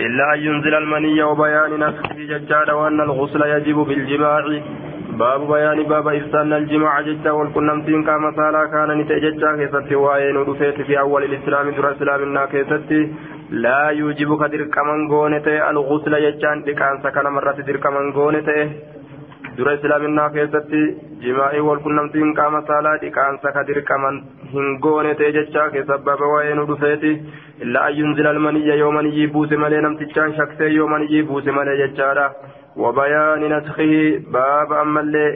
إلا أن ينزل المني وبيان نفسه ججال وأن الغسل يجب بالجماع. باب بيان باب إفسان الجماع ججا والكنمتين كما سالا كان نتججا كيست وآين ودفيت في أول الإسلام در إسلامنا كيست لا يوجب كدر كمن غونته الغسل ججان لكان سكن مرة در كمن غونته dura islaaminaa keessatti jimaa'ii wal qunnamtiin qaama saalaa dhiqaansa ka dirqaman hin goone ta'e jechaa keessa baba waa'ee nu dhufeeti illaa ayyunzila almaniyya yoo maniyyii buuse malee namtichaan shaksee yoo maniyyii buuse malee jechaadha وبيان نسخه باب أما اللي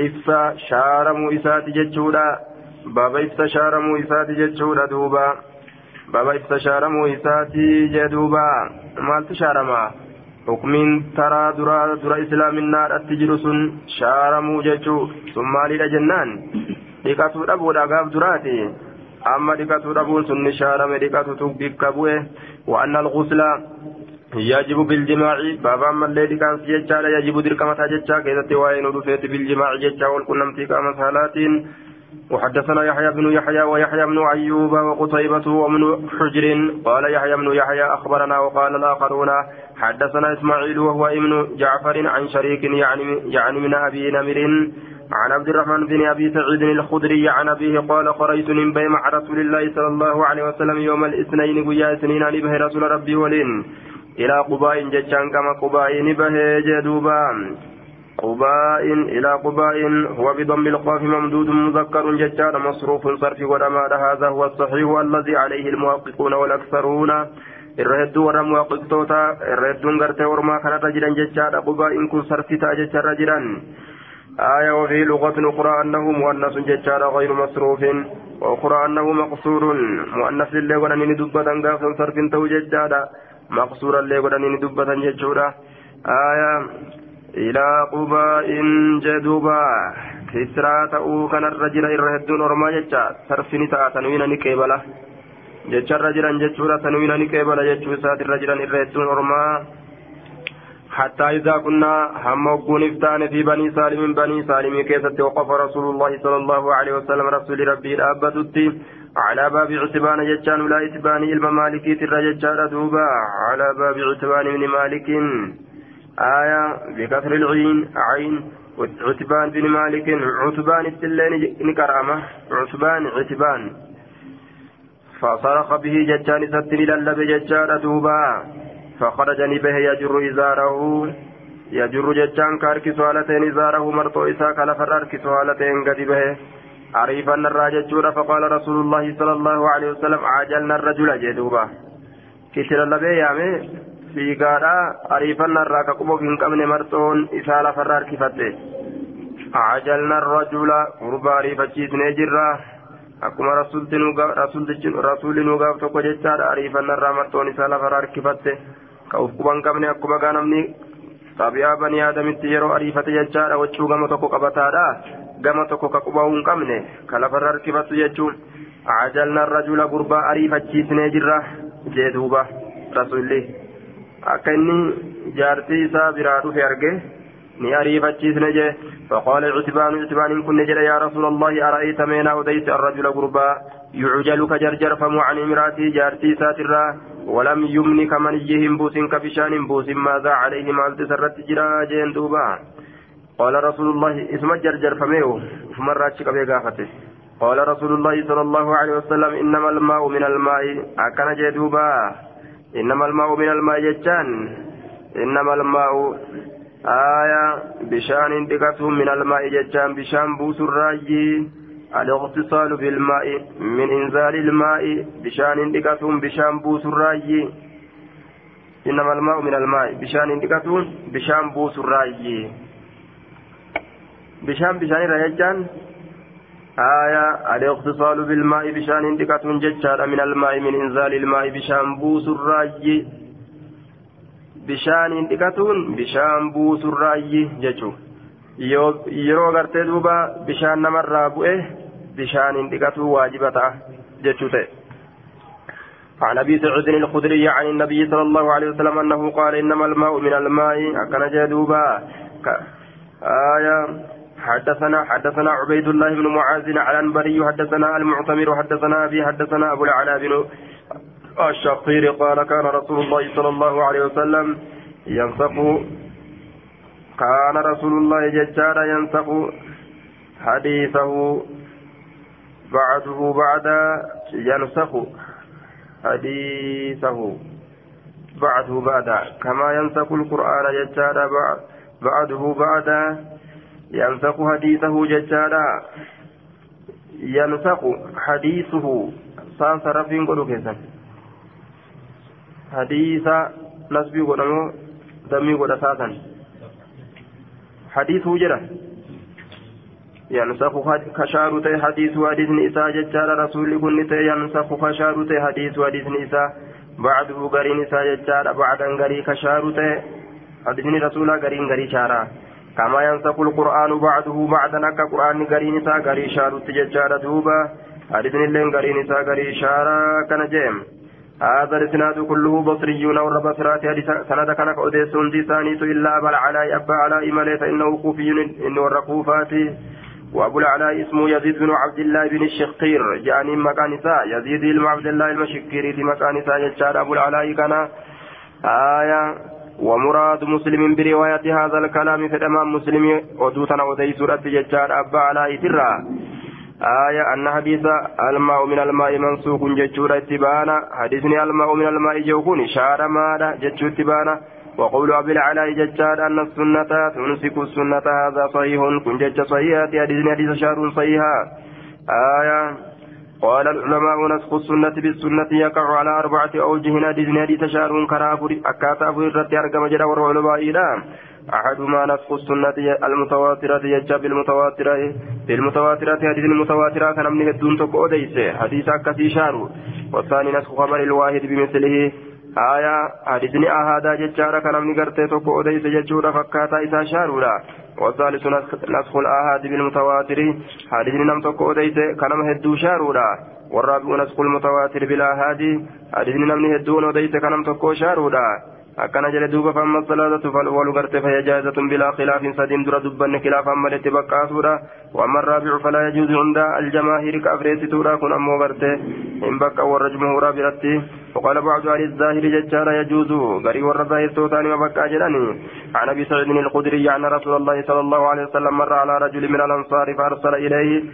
إفسا شارمو إساتي جتشودا باب إفسا شارمو إساتي جتشودا دوبا باب إفسا شارمو إساتي جدوبا مالت شارما islaaminaadhatti jiru sun shaaramuu jechuu sun maalidha jennaan dhiqatuu dhabuudha gaaf duraati amma dhiqatuu dhabuun sun ni shaarame dhiqatutu bikka bu'e wa'anna algusla yajibu biljimaaci baabaan mallee dhiqaansi jechaadha yajibu dirqamataa jechaa keessatti waa'ee nu dhufeeti biljimaaci jechaa wal qunnamtii qaama saalaatiin وحدثنا يحيى بن يحيى ويحيى بن أيوب وقتيبة وابن حجر. قال يحيى بن يحيى أخبرنا وقال الآخرون حدثنا إسماعيل وهو ابن جعفر عن شريك يعني يعني من أبي نمر. عن عبد الرحمن بن أبي سعيد الخدري عن أبيه قال خرجت من بين مع رسول الله صلى الله عليه وسلم يوم الاثنين ويا سنين عن به رسول ربي ولين. إلى قباء ججان كما قباء به جدوبا. قباء إلى قباء هو بضم القاف ممدود مذكر ججار مصروف صرف ودمار. هذا هو الصحيح الذي عليه المحققون والأكثرون. الرهد ورا محققتوتا الرهد غرتي ورما كانت جيران ججار قباء كن صرفتا ججار جيران آية وفي لغة أخرى أنه مؤنث ججار غير مصروف. وأخرى أنه مقصور. مؤنث اللي ودنين دبة غافا صرف تو ججار مقصورا اللي ودنين دبة ججورا. آية إلى قباء جدوبا. كسرى تأو كان الرجل الرهدون ورما جتشا صرفني تاء تنوين نكيبلا جتشا الرجل جتشورا تنوين نكيبلا جتشو سات الرجل الرهدون ورما حتى إذا كنا هم وكون إفتان في بني سالم بني سالم كيست وقف رسول الله صلى الله عليه وسلم رسول ربي الأبتت على باب عتبان جتشان ولا عتبان الممالكي ترى جتشا دوبا. على باب عتبان من مالك. آية بكسر العين عين عتبان بن مالك عتبان التلين نكرامة عتبان عتبان. فصرخ به ججان ستن للب ججان دوبا فخرج به يجر إزاره يجر ججان كارك سوالتين إزاره مرطو إسا كالفر أرك سوالتين قد به عريفا الراججور فقال رسول الله صلى الله عليه وسلم عاجلنا الرجل جدوبا. كتر اللبي يامي fiigaadha ariifannaa irraa ka qubof hin qabne marxoon isaa lafarra harkifadhe. Ajalna rajula gurbaa ariifachiisnee jirra. Akkuma rasuulli nu gaaf tokko jechaadha ariifannaa irraa marxoon isaa lafarra harkifatte ka uf quban qabne akkuma gaa namni xabi'aa banii aadamitti yeroo ariifate jechaadha wachuu gama tokko qabataadha. Gama tokko ka quba'uu hin qabne ka lafarra harkifattu jechuun. Ajalna rajula gurbaa ariifachiisnee jirra. Jee duuba rasuulli akka inni jaartii isaa biraa dhufe arge ni ariifachiisne jee. فقال عتبان عتبان كن جل يا رسول الله أرأيت من أوديت الرجل غربا يعجل كجرجر فمو عن امراتي جارتي ساترا ولم يمن كمن يهم بوس كبشان بوس ماذا عليه ما التسرت جرا جين دوبا قال رسول الله اسم جرجر فميو فمرات شكبه غافته قال رسول الله صلى الله عليه وسلم إنما الماء من الماء أكن جدوبا إنما الماء من الماء جتان. إنما الماء آية بشان انتقته من الماء جتان بشان بوس الراجي الاغتصال بالماء من إنزال الماء بشان انتقته بشان بوس الراجي إنما الماء من الماء بشان انتقته بشان بوس الراجي بشان بشان الراجي آية الاغتصال بالماء بشان انتقة ججار من الماء من إنزال الماء بشان بوس الراي بشان انتقة بشان بوس الراي ججو. yeroo gartee duuba bishaan namarraa bu'e bishaan hin dhiqatu waajiba ta'a jechuu ta'e عن أبي سعيد الخدري عن النبي صلى الله عليه وسلم أنه قال إنما الماء من الماء. أكن جدوبا. آية حدثنا حدثنا عبيد الله بن معاذ على الانبري حدثنا المعتمر حدثنا أبي حدثنا أبو العلاء بن الشقير قال كان رسول الله صلى الله عليه وسلم ينسخ كان رسول الله ججارا ينسخ حديثه بعده بعد ينسخ حديثه بعده بعد كما ينسخ القرآن ججارا بعده بعد ينسخ حديثه ججارا ينسخ حديثه. سان صرفين قولوا كيسا حديث نسبي قولوا دمي قولوا ساسا حديثه جرى ينسخ كشار تي حديث حديث نساء ججار رسول كن تي ينسخ كشار تي حديث حديث نساء بعده غري نساء ججار بعد غري كشار تي. حديث رسول غري غري شارا. كما ينسخ القرآن بعده بعد نك قرآن غري نساء غري شار تججار دوبا. حديث اللين غري نساء غري شارا كان جيم. هذا الإسناد كله بصريون ور بصرات سند كان اوديس دي ثاني إلا بل على أبا على مليت إنه كوفي انه الرقوفات وأبو العلاء اسمه يزيد بن عبد الله بن الشقير. جاني مكان يزيد بن عبد الله المشكير في مكان يجار أبو العلاء كان. آية ومراد مسلم برواية هذا الكلام في الإمام مسلم ودوتنا ودي سورة يجار أبا علاء ترى آية أن حديث الماء من الماء منسوخ جتشورا اتبانا. حديثني الماء من الماء جوكوني شار مالا جتشو اتبانا. وقول أبي العلاء ججار أن السنة تمسك السنة هذا صحيح كن جج صحيحة حديثني حديث شار صحيحة. آية قال العلماء نسخ السنة بالسنة يقع على أربعة أوجه حديثني حديث شار كرافر أكاتا فرت أرقم جرى والعلماء إلى أحدهما نسخ السنة المتواترة يجا بالمتواترة بالمتواترة حديث المتواترة كان من الدون تقو ديسه حديث أكثي شارو. والثاني نسخ خبر الواحد بمثله آية حديثني أهادا ججارة كان من قرتي تقو ديس ججورة فكاتا إسا شارورا والثالث نسخ الآهاد بالمتواتر. حديثني نم تقو ديس كان مهدو شارورا. والرابع نسخ المتواتر بالآهاد حديثني نم ديس كان تقو شارورا. Akkana jedhe duuba famma salaatatu falwalu garte fayajaazatun bilaa khilaafin sadiin dura dubbanne khilaafan maletti baqqaasuudha wamma raabicu falaa yajuuzu hunda aljamaahiri ka afreessituudha kun ammoo garte hin bakka warra jumhuuraa biratti وقال بعض أهل الظاهر ججال يجوز غري ورد ظاهر توتان وبكى جلني عن أبي سعيد الخدري أن رسول الله صلى الله عليه وسلم مر على رجل من الأنصار فأرسل إليه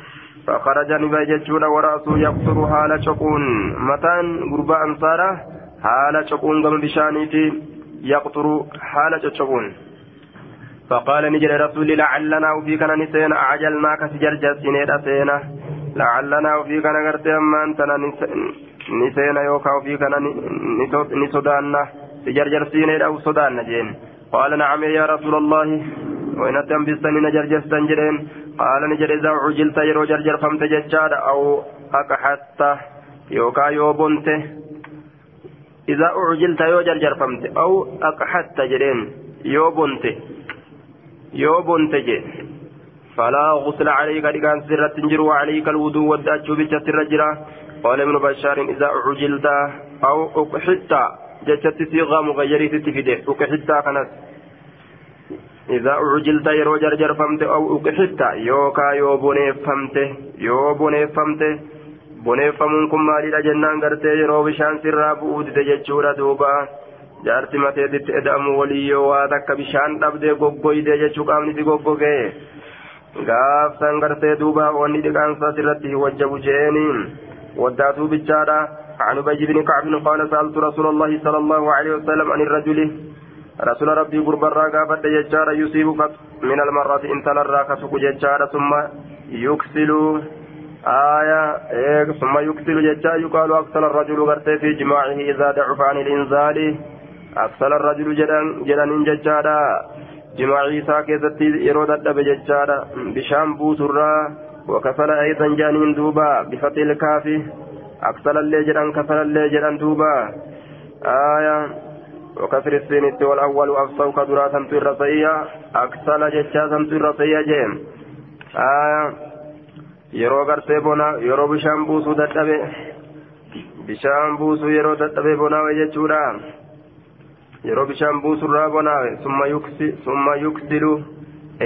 فخرج نبي ججول ورأسه يقصر حال شقون متان غرباء أنصاره حال شقون قم بشانيتي يقطر حال تشبون فقال نجل رسول لعلنا وفيك نسينا. أعجلناك سجرجة سنيد سينا لعلنا وفيك نغرت أما أنت نسينا يوكا وفيك نسودانا. سجرجر سنيد أو سودانا جين. قال نعم يا رسول الله. وإن تنبستني نجرجر سنجرين. قال نجل إذا عجلت يرو جرجر فمت ججاد أو أكحت. يوكا يوبنته. إذا أعجلت يو جرجر فمت أو أقحت جرين يو بنت يو بنت جي. فلا غسل عليك لكان سرة تنجر وعليك الوضوء والدأجو بجت الرجرة قال ابن بشار إذا أعجلت أو أقحت جت صيغة مغيرة تفيده أقحت كانت. إذا أعجلت يرو جرجر فمت أو أقحت يوكا يو بني فمت يو بني فمت boneeffamuun kun maalidha jennaan gartee yeroo bishaan sirraa bu'uu dide jechuudha duuba jaarti mateetitti eda'amu walii yoo waa takka bishaan dhabdee goggoydee jechuu qaamni si goggogee gaafsan gartee duuba wanni dhiqaansaa sirratti hin wajjabu jeeni waddaatuu bichaadha عن أبي بن كعب قال سألت رسول الله صلى الله عليه وسلم عن الرجل رسول ربي قرب الراقة يجار يصيبك من المرة إن تلراك سك ثم يكسل آية إيه ثم يكسل ججا يقال أكسل الرجل غرتي في جماعة إذا ضعف عن الإنزال. أكسل الرجل جدن جدن ججادا. جماعي ساكتت يرود الدب ججادا. بشام بوسرا وكسل أيضا جانين دوبا. بفتح الكاف أكسل اللي جدن كسل دوبا. آية وكسر السين والأول أفصل كدرا سمت الرصية. أكسل ججا سمت الرصية جيم. آية yeroo gartee bonaa yeroo bishaan buusuu dadhabe bishaan buusuu yeroo dadhabe bonaawe jechuudha yeroo bishaan buusurraa bonaawe summa yuksilu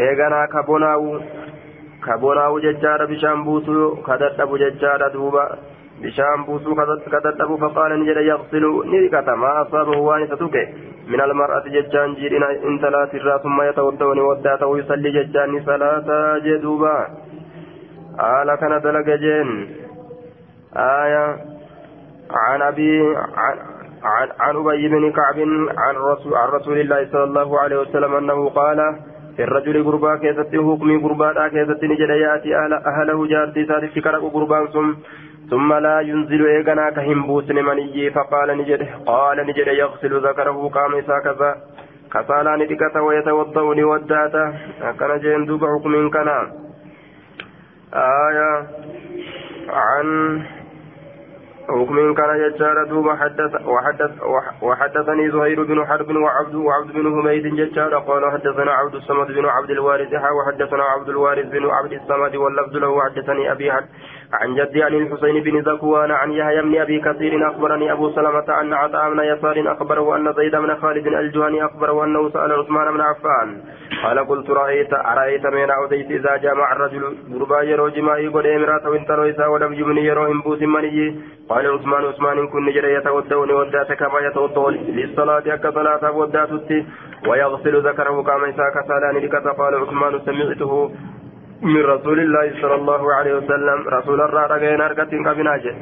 eeganaa ka bonaawu ka bonaawu jechaadha bishaan buusuu ka dadhabu jechaadha duuba بشام بوسو كتتبو فقال نجد يغسل نيكة ما أصابه وان ستوك من المرأة ججان جيرين انت لا ترى ثم يتوضوني وداته ويصلي ججان صلاة جدوبا آل كان دلق جين آية. عن أبي عن عن عن أبي بن كعب عن رسول عن رسول الله صلى الله عليه وسلم أنه قال في الرجل قربا كيست حكمي قربا كيست نجد يأتي أهل أهله جارتي سادس كرق قربان ثم ثم لا ينزل إيغنا كهم بوسن مني فقال نجد قال نجد يغسل ذكره قام كذا كسالا ندكة ويتوضأ لوداته كان جين دوب حكم كان آية عن حكم كان ججار دوب حدث وحدث وحدثني زهير بن حرب وعبد وعبد بن حميد ججار قال حدثنا عبد الصمد بن عبد الوارث وحدثنا عبد الوارث بن عبد الصمد واللفظ له حدثني أبي حد عن جدي عن الحسين بن ذكوان عن يحيى بن أبي كثير أخبرني أبو سلمة أن عطاء بن يسار أخبره أن زيد بن خالد الجهني أخبره أنه سأل عثمان بن عفان قال قلت رايت ارايت من اوديت إذا جمع الرجل غربا يرو جماعي قد امراته انترويسا ولم يمني يرو انبوس مني. قال عثمان عثمان كن جري يتودون ودات كما يتوضا للصلاة اك صلاة وداتت ويغسل ذكره كما يساك سالان لك قال عثمان سمعته. من رسول الله صلى الله عليه وسلم. رسول الله رجعنا أركتين كبناجة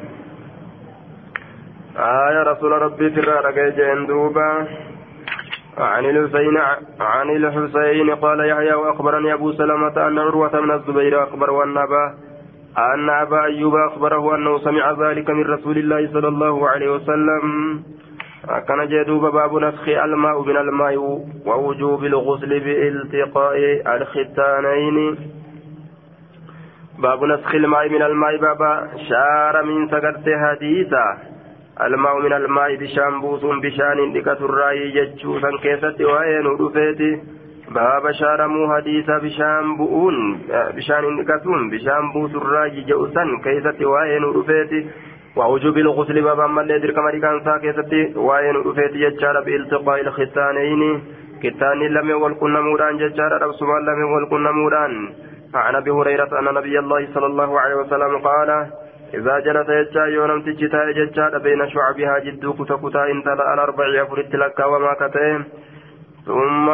آية رسول ربي ترى رجعنا دوبا. عن الحسين عن الحسين قال يحيى وأخبرني أبو سلمة أن عروة من الزبير أخبر والنبا أن أبا أيوب أخبره أنه سمع ذلك من رسول الله صلى الله عليه وسلم. كان جدوب باب نسخ الماء من الماء ووجوب الغسل بالتقاء الختانين. باب نسخ الماء من الماء بابا شار من سكرت حديثا. الماء من الماء بشان بوسون بشان دكة الرأي ججو سن كيست وين ودفيتي باب شارمو حديثا بشان بؤون بشان دكتون بشان بوس الرأي جوسن كيست وين ودفيتي ووجوب الغسل بابا مالي درك مريكان سا كيست وين ودفيتي ججار بإلتقاء الختانين. كتان لم يولقن والقنمودان ججار ربسمان لم يولقن والقنمودان عن أبي هريرة أن نبي الله صلى الله عليه وسلم قال إذا جلس يجا يونم تجتا يجا بين شعبها جدو كتا كتا انت الأربع فرت لك وما كتين ثم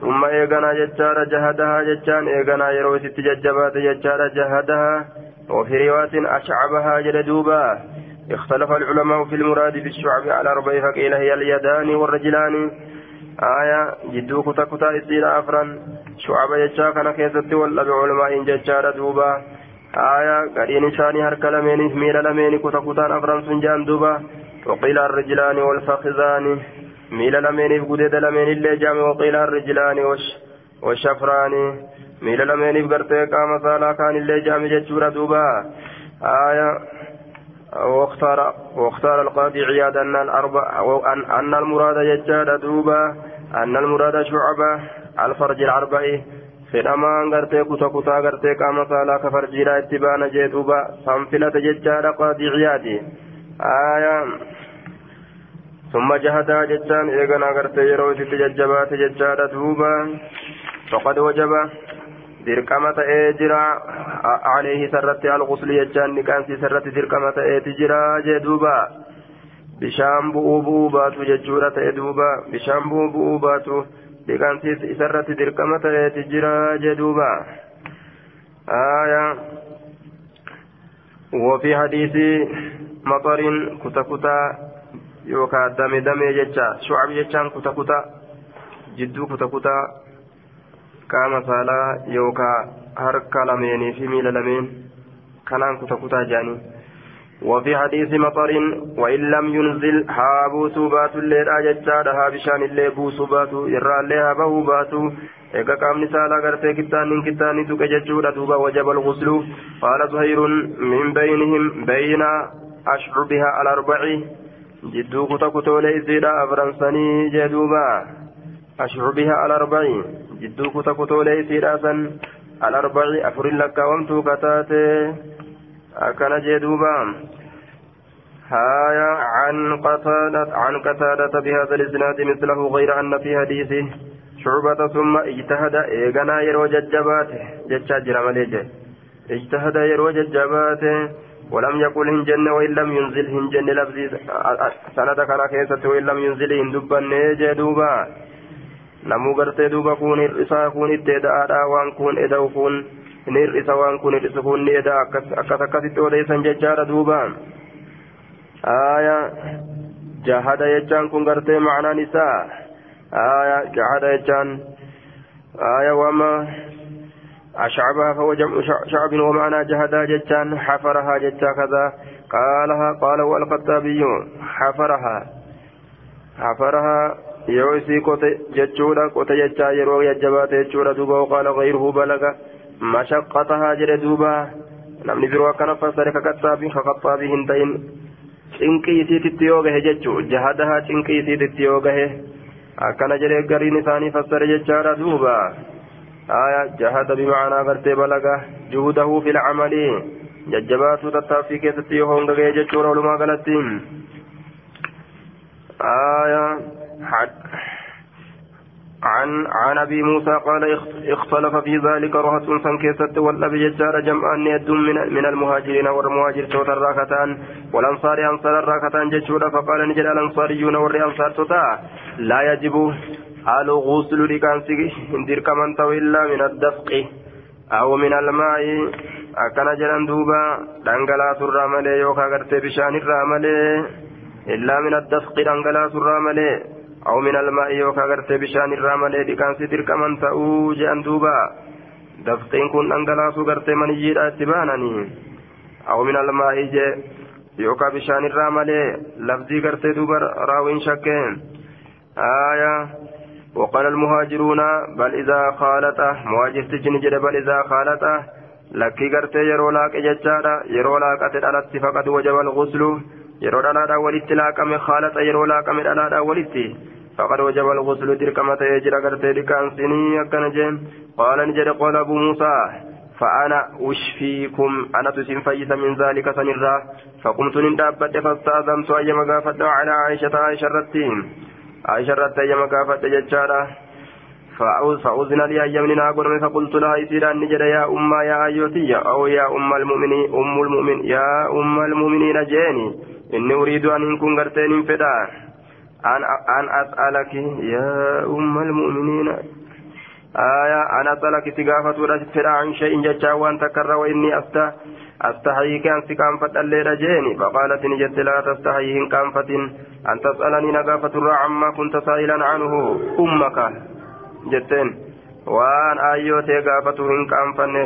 ثم إيغانا ججارة جهدها ججان إيغانا يروي ست ججبات ججارة جهدها وفي رواية أشعبها جلدوبا اختلف العلماء في المراد بالشعب على أربع فقيل هي اليدان والرجلان. آية جدو كتا كتا إسير أفران شعب ججا كان كيستي والأبي علماء ججارة دوبا آية قرين إساني هرك لميني ميل لميني كتا كتان أفران سنجان دوبا. وقيل الرجلان والفخذان ميل لميني قدد لميني اللي جامع وقيل الرجلان وش والشفران ميل لميني بقرتي قام صالا كان اللي جامع ججورة دوبا آية واختار واختار القاضي عياد أن الأربع أن, المراد ججاد دوبا أن المراد شعبة الفرج الأربع. fedhamaan gartee kuta kutaa gartee qaama saalaa ka farjiidhaa itti baana jee duuba sanfilata jechaadha qaadiiciyaati aayaa ثم جهدا جتان إيغانا غرتي يرو ست ججبات ججادا دوبا. فقد وجب. درقمة إيجرا عليه سرت الغسل جتان نكان سرت درقمة إيجرا جدوبا بشام بؤو بؤو باتو ججورة إدوبا بشام بؤو بؤو باتو dhiqansiis isarratti dirqama ta'eeti jira jedhuuba آية وفي حديث مطر كتا كتا يوكا دم دم جتشا شعب جتشان كتا كتا جدو كتا كتا كما سالا يوكا هركا لميني في ميل لمين كنان كتا كتا جاني وفي حديث مطر وإن لم ينزل هابو سوبات الليل أججاد هابشان الليل بوسوبات يرى الليل هابه باتو إيقا قامني سالا غرتي كتانين كتاني دوك ججودة دوبا وجب الغسل قال زهير من بينهم بين أشعبها الأربع جدو كتا كتولي إزيدا أفرنساني جدوبا أشعبها الأربع جدو كتا كتولي إزيدا سن الأربع أفر لك ومتو كتاتي أكن جدوبا هايا عن قتادة عن قتادة بهذا الإسناد مثله غير أن في حديثه شعبة ثم اجتهد إيغنا يرو ججباته جتشا جرام اجتهد يرو ججباته ولم يقل هنجن وإن لم ينزل هنجن لفظي سند كان كيست وإن لم ينزل هندبا نيجي دوبا namuu gartee duuba kun hir'isaa kun itti eda'aadha waan kun eda'u kun ni hir'isa waan kun hir'isu kun ni eda'a akkas akkasitti odeessan jechaadha duuba aya jahada jechaan kun gartee ma'anaan isaa aya jahada jechaan aya wama أشعبها فهو جمع شعب ومعنى جهدا جتان حفرها جتا كذا قالها قال والخطابي حفرها حفرها يوسي قوت جتشورا قوت جتا يرو يجبات جتشورا دوبا وقال غيره بلغ مشقتها جل دوبا نمني بروا كان فسر كقطابي كقطابي هندين cinqii isiititti yoo gahe jechuu jahadaha cinqii isiititti yoo gahe akkana jedhee gariin isaanii fassare jechaadha duuba. آية جهد بمعنى غرتي بلغة جهوده في العمل ججبات تتافي كيست يهون غير جتشور ولما غلطين آية عن عن أبي موسى قال اختلف في ذلك رهط فانكست والنبي ججار جمعا يد من من المهاجرين والمهاجر توت الراكتان والأنصار أنصار الراكتان ججورا فقال نجد الانصاريون والانصار توتا. لا يجب الغسل لكانسي اندير كمان إلا من الدفق أو من الماء. akkana jedhan duuba dhangalaasurraa malee yookaan gartee bishaanirraa malee illaa min addafqi dhangalaasurraa malee aw min almaa'i yookaan gartee bishaanirraa malee dhiqaansi dirqaman ta'uu jedhan duuba dafqiin kun dhangalaasuu gartee maniyyiidha itti baananii aw min almaa'i jee yookaan bishaanirraa malee lafdii gartee duuba raawwiin shakkee aayaa. وقال المهاجرون بل إذا خالط مهاجر تجن جد بل إذا خالط لكي قرتي يرو لاك ججارا يرو لاك أتدالت فقد وجب الغسل ولت لاك من خالط يرو لاك من دلالا ولت فقد وجب الغسل تلك متى يجرى قرتي لكان سني أكن جيم قال نجد قال أبو موسى فأنا أشفيكم أنا تسين فيس من ذلك سنرا فقمت نندابت فاستأذنت أيما قافت على عائشة عائشة رتين عائشة رت أيما قافت ججارا فأذن لي أيام ناقر فقلت لها إسيرا نجد يا أم يا أيوتي أو يا أم المؤمنين أم المؤمن يا أم المؤمنين جاني إني أريد أن كن قرتين فدا أن أن أسألك يا أم المؤمنين آية أنا أسألك سقافة فدا عن شيء ججا وأن تكر وإني أفتح أستحيي كان سكان فتلي رجيني فقالت نجت لا تستحيي كان فتن أن تسألني نقافة الرا عما كنت سائلا عنه أمك jetteen waan aayyoo tee gaafatu hin qaanfanne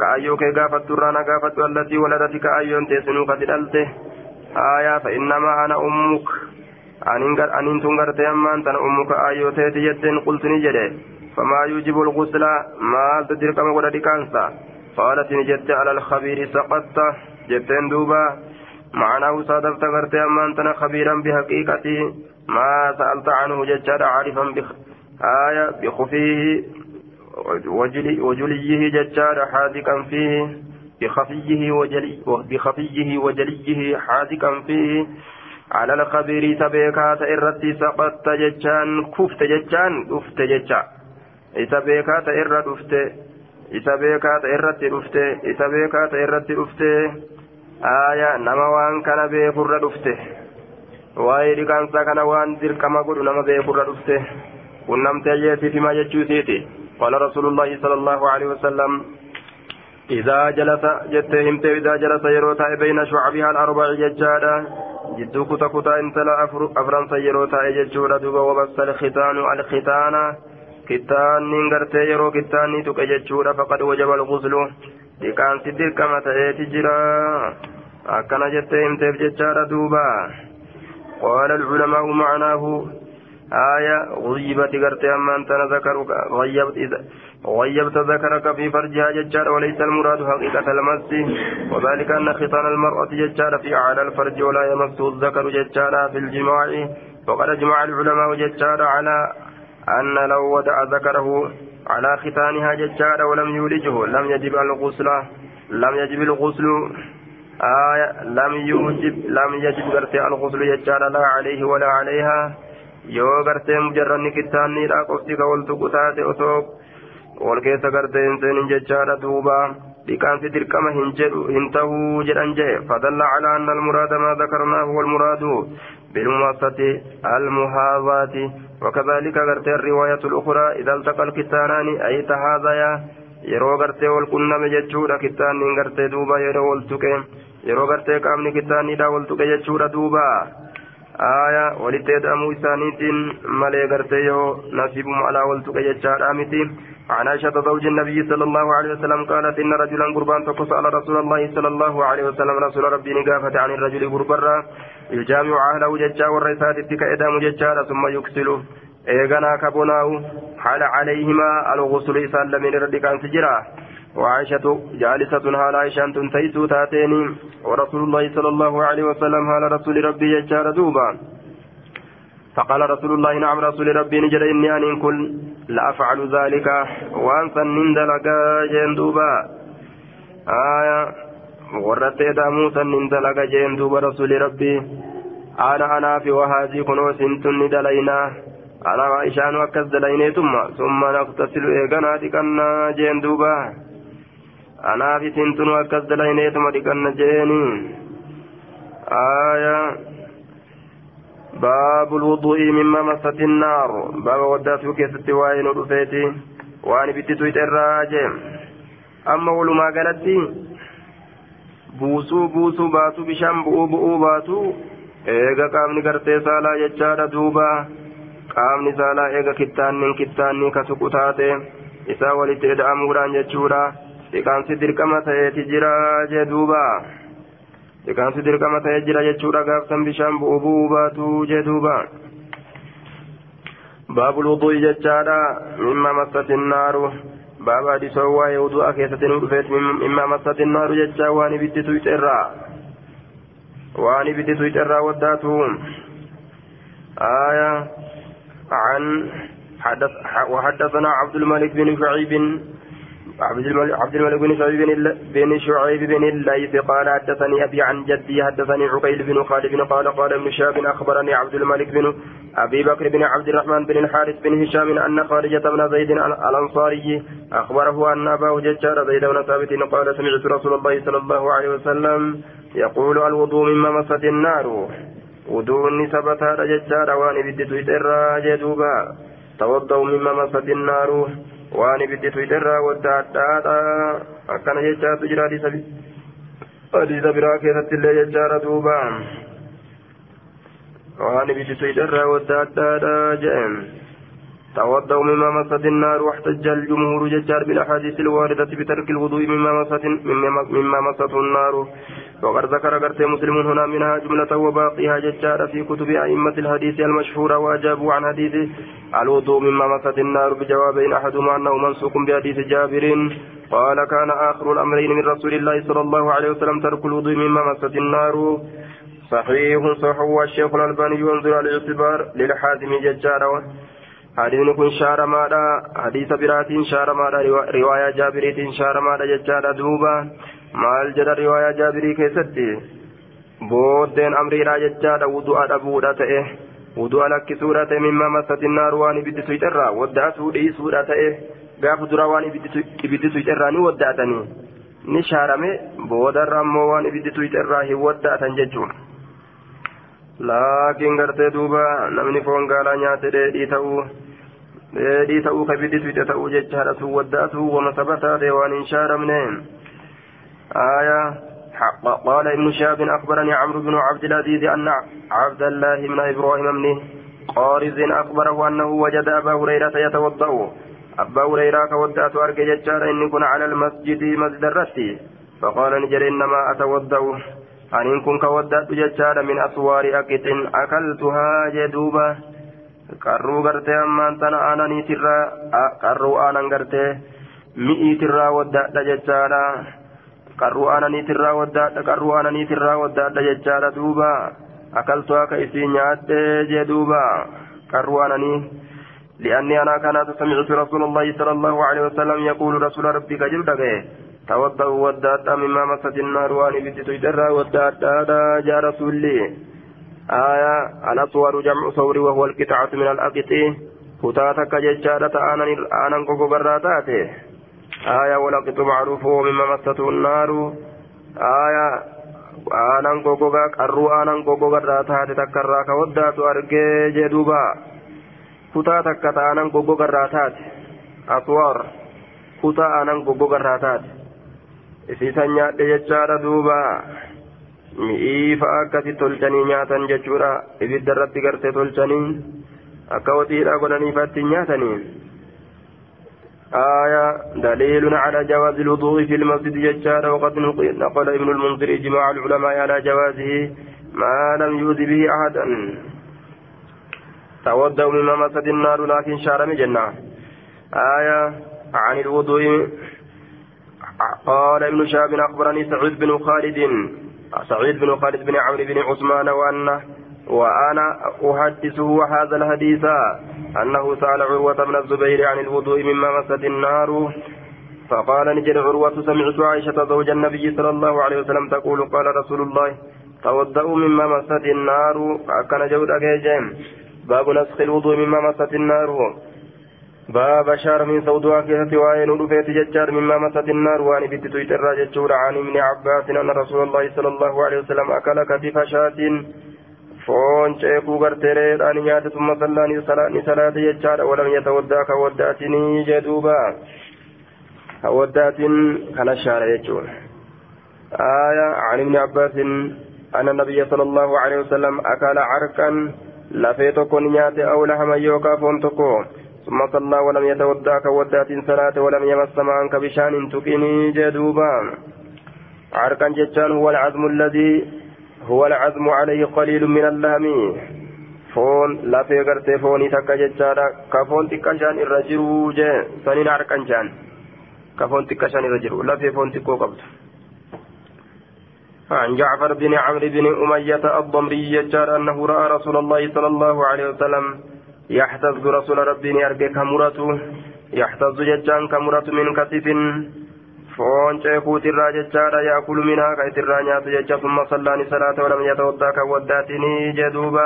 ka aayyoo kee gaafattu irraa na gaafadhu allatii waladati ka aayyoon teessinuu kati dhalte Ana ummuk aniin tun gartee ammaan tana ummuka aayyoo teeti jetteen qultuni jedhe famaa yuujibu lgusla maaltu dirqama godha dhiqaansa qaalat ni jette ala alkhabiiri saqatta jetteen duuba معناه صادفت غرتي أمان تنا خبيرا بحقيقة ما سألت عنه ججار عارفا بخ آية بخفيه وجلي وجليه ججار حاذقا فيه بخفيه وجلي بخفيه وجليه حاذقا فيه. على الخبير سبيكات إرتي سقطت ججان. كفت ججان كفت ججا. إذا بيكات إرت أفت. إذا بيكات إرت أفت. إذا بيكات أفت. آية نما وان كان بيكر أفت. waa'ee dhiqaansaa kana waan dirqama godhu nama beekurra dhufte qunnamtee jeetii fi maa jechuusiiti قال رسول الله صلى الله عليه وسلم إذا جلس جت همت إذا جلس يروتا بين شعبها الأربع ججادا. جدو كتا كتا انتلا أفران سيروتا ججودا. دوبا وبس الختان الختان. كتان ننغرتي يرو كتان تك ججودا. فقد وجب الغسل. لكان سدر كما تأتي جرا. أكنا جت همت ججادا دوبا. قال العلماء معناه. آية غيبت قرت أما أنت ذكرك غيبت إذا غيبت ذكرك في فرجها ججار وليس المراد حقيقة المس. وذلك أن ختان المرأة ججار في أعلى الفرج ولا يمسه الذكر ججار في الجماع. وقد أجمع العلماء ججار على أن لو وضع ذكره على ختانها ججار ولم يولجه لم يجب الغسل لم يجب الغسل آية لم يوجب لم يجب غرتي الغسل يجار لا عليه ولا عليها. yoo gartee mujarranni kittaanniidha qofti ka wal tuqu taate wal keessa gartee hin seenin jechaadha duuba دركم هنته جدًا جاء فدل على أن المراد ما ذكرناه هو المراد بالمماصة المهاضات وكذلك غرت الرواية الأخرى إذا التقى الكتانان أي تهاذيا yeroo gartee wal qunname jechuudha kittaanniin gartee duuba yeroo wal tuqe yeroo gartee qaamni kittaanniidha wal tuqe eda'amuu isaaniitiin malee gartee yoo nasiibuma alaa wal tuqe jechaadha miti. عن عائشة زوج النبي صلى الله عليه وسلم قالت إن رجلا قربان تقص على رسول الله صلى الله عليه وسلم رسول ربي نقافة عن الرجل قربرا يجامع أهله ججا والرسالة كإدام ججا ثم يكسله إيغنا كبناه حال عليهما الغسل إسال من ردك أن وعائشة جالسة حال عائشة تنتيسو تاتيني. ورسول الله صلى الله عليه وسلم حال رسول ربي ججا دوبا. فقال رسول الله نعم رسول ربي نجد إني أن كن لأفعل ذلك. وأنسى نندلقا جندوبا آية. ورت إدامو سنندلقا جندوبا رسول ربي. أنا أنا في وهذه كنوس ندلينا أنا وإشان وكز دليني ثم. ثم نغتسل إيقنا دكنا جندوبا anaaf isiintunu akkas dalayneetuma dhiqanna jeeni. Aaya. Baabu lwudu'i mimma massati innaar baaba waddaatuu keessatti waa'ee nu dhufeeti. Waan ibittitu hidherraa jee. Amma walumaa galatti buusuu buusuu baatu bishaan bu'uu bu'uu baatu eega qaamni gartee saalaa jechaadha duuba. Qaamni saalaa eega kittaanniin kittaannii ka taate. Isaa walitti eda'amuudhaan jechuudha. dhiqaamsi dirqama ta'eeti jira jee duuba dhiqaamsi dirqama ta'ee jira jechuudha gaafsan bishaan bu'uu bu'uu baatu jee duuba باب الوضوء ججارا مما مست النار باب حديث هو وضوء كيسة نرفت مما مست النار ججا واني بدي تويترا واني بدي تويترا وداتهم آية عن حدث وحدثنا عبد الملك بن شعيب عبد الملك بن شعيب بن شعيب بن الليث قال حدثني أبي عن جدي حدثني عقيل بن خالد قال قال ابن شهاب أخبرني عبد الملك بن أبي بكر بن عبد الرحمن بن الحارث بن هشام أن خارجة بن زيد الأنصاري أخبره أن أباه ججار زيد بن ثابت قال سمعت رسول الله صلى الله عليه وسلم يقول الوضوء مما مست النار. وضوء ثبت هذا ججار وان بدت جدوبا توضوا مما مست النار. Waan ibiddi tuyxirraa wadda addaadha akkana jechaatu jira hadiisa biraa keessatti illee jechaadha duuba waan ibiddi tuyxirraa wadda addaadha jedhen توضأوا مما مست النار واحتج الجمهور ججار بالأحاديث الواردة بترك الوضوء مما مست مما مست النار. وقد ذكر قرت مسلم هنا منها جملة وباقيها ججار في كتب أئمة الحديث المشهورة وأجابوا عن حديث الوضوء مما مست النار بجوابين أحدهما أنه منسوق بحديث جابر. قال كان آخر الأمرين من رسول الله صلى الله عليه وسلم ترك الوضوء مما مست النار. صحيح صحيح والشيخ الألباني ينظر على الاعتبار للحازم ججار حديث كن شارمادا حديث براتين شارمادا رواية جابريتين شارمادا ججادا دوبا maal jedha riwaayaa jaabirii keessatti booddeen amriidhaa jechaadha wudu'a dhabuudha ta'e wudu'a lakkisuudha ta'e mimma masatin naaru waan ibiddi tuyxerraa wadda'atuu dhiisuudha ta'e gaafa duraa waan ibiddi tuyxerraa ni wadda'atanii ni shaarame boodarra ammoo waan ibiddi tuyxerraa hin wadda'atan jechuudha. laakiin gartee duuba namni foon gaalaa nyaate dheedhii ta'uu Ka ibiddi tuyxe ta'uu jechaadha sun wadda'atuu wama sabataa ta'e waan hin shaaramne. آية قال ابن شهاب أخبرني عمرو بن عبد العزيز أن عبد الله بن إبراهيم بن قارز أخبره أنه وجد أبا هريرة يتوضأ أبا هريرة كودأت أرجع ججار إن كن على المسجد مسجد الرتي فقال نجر إنما أتوضأ أن إن كن كودأت ججار من أسوار أكت أكلتها جدوبة qarruu gartee ammaan tana aananii tirraa qarruu aanan gartee mi'ii tirraa waddaadha jechaadha qarruu aananiitirraa waddaadha qarruu aananiitirraa waddaadha jechaadha duuba akaltu akka isii nyaadhe jee duuba qarruu aananii لأني أنا كانت سمعت رسول الله صلى الله عليه وسلم يقول رسول ربي كجل دقه توضأوا وداتا مما مست النار وأني بدت يدرى وداتا جاء رسولي آية الأصور جمع صور وهو القطعة من الأقط فتاتك ججارة آنا آنا كوكو براتاته آية ولقط معروف مما مسته النار آية aanan gogogaa qarruu aanan gogogarraa taate takkarraa ka waddaatu argee jee duuba kutaa takka ta aanan gogogarraa taate aswaar kutaa aanan gogogarraa taate isiisan nyaadhe jechaadha duuba mi'iifa akkasi tolchanii nyaatan jechuudha. Ibidda irratti gartee tolchanii akka waxiidha godhaniifatti nyaatanii آية دليل على جواز الوضوء في المسجد ججارا وقد نقل ابن المنذر إجماع العلماء على جوازه ما لم يؤذ به أحدا تودوا مما مسد النار لكن شارم جنة آية عن الوضوء قال ابن شاب أخبرني سعيد بن خالد سعيد بن خالد بن عمرو بن عثمان وأنه وأنا أحدثه هذا الحديث أنه سأل عروة بن الزبير عن الوضوء مما مست النار فقال نجد عروة سمعت عائشة زوج النبي صلى الله عليه وسلم تقول قال رسول الله تودأوا مما مست النار أكن جود أجيجين باب نسخ الوضوء مما مست النار. باب شار من سوداء كيسة وين ودفيت ججار مما مست النار وآن بنت تيتر ججور عن ابن عباس أن رسول الله صلى الله عليه وسلم أكل كتف شاة. nyaate summa sallaan ni salaate jechaadha walam yatawaddaa ka waddaatinii jee duuba ka waddaatin kana shaara jechuudha آية عن ابن عباس أن النبي صلى الله عليه وسلم أكل عرقا لفيتكو نيات أو لحما يوكا فونتكو. ثم صلى ولم يتودع كودات صلاة ولم يمس معا كبشان تكني جدوبا. عرقا جتان هو العزم الذي هو العزم عليه قليل من اللهم فون لا في غرتي فوني تكا جچارا كفون تكشان الرجل جه سنين عرقنجان كفون تكشان الرجل. لا في فون تكو قبض. عن جعفر بن عمرو بن أمية الضمري جار أنه رأى رسول الله صلى الله عليه وسلم يحتز رسول ربي أرجع كمرته يحتز ججان كمرة من كتف itirraa nyaatu jecha summa sallaani salaata walam yatawaddaa kan waddaatinii jeduuba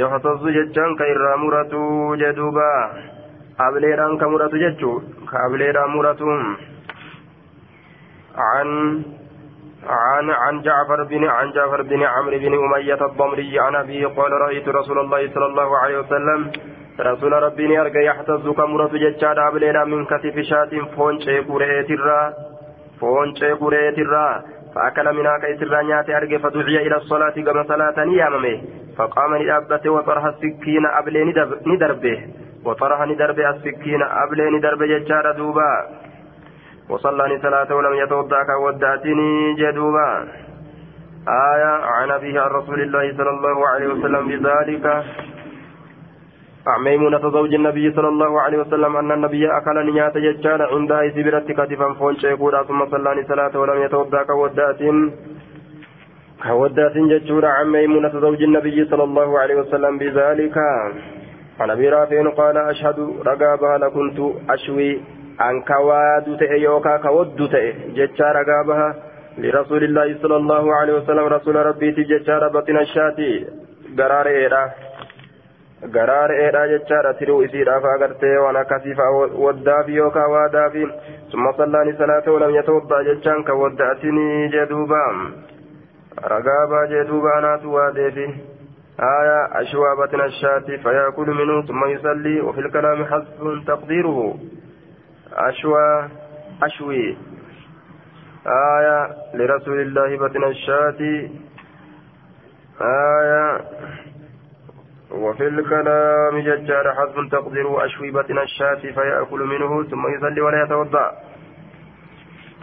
yoxtasu jechaan ka irraa muratu jeduuba ableedhaan ka muratu jechuu ka ableedhaan muratu عن عن عن جعفر بن عن جعفر بن عمرو بن أمية الضمري عن أبيه قال رأيت رسول الله صلى الله عليه وسلم رسول ربي أرجع يحتز كمرة ججاد أبلينا من كتف شاة فون شيكوريت الرا فون شيكوريت الرا. فأكل منها كيسر نيات أرجع فدعي إلى الصلاة كما صلاة نيامه فقام لأبته وطرح السكين أبلي ندربه. وطرح ندربه السكين أبلي ندربه ججاد دوبا. وصلى صلاة ولم يتوضأ كوداتني جدوبا. آية عن أبيه رسول الله صلى الله عليه وسلم بذلك. ميمونة زوج النبي صلى الله عليه وسلم أن النبي أكل نيات ججال عندها سبرت كتفا فون شيكورا ثم صلى صلاة ولم يتوضأ كودات كودات ججورا عن ميمونة زوج النبي صلى الله عليه وسلم بذلك. عن أبي رافع قال أشهد رقابها لكنت أشوي. أن كواد تئ يوكا كود تئ ججا رقابها لرسول الله صلى الله عليه وسلم رسول ربي تججا بطن الشاتي قرار إيرا garaa re'eedha jechaadha tiruu isiidhaaf agartee waan akkasiifa waddaafi yookaan waadaafi summa sallaani salaata walam yatawaddaa jechaan kan wadda'atinii jeduuba ragaabaa jeduuba anaatu waadeefi آية أشوى بطن الشاة فيأكل منه ثم يصلي وفي الكلام حذف تقديره أشوى أشوي آية لرسول الله بطن الشاة آية. وفي الكلام ججار حذف تقديره أشوي بطن الشاة فيأكل منه ثم يصلي ولا يتوضأ.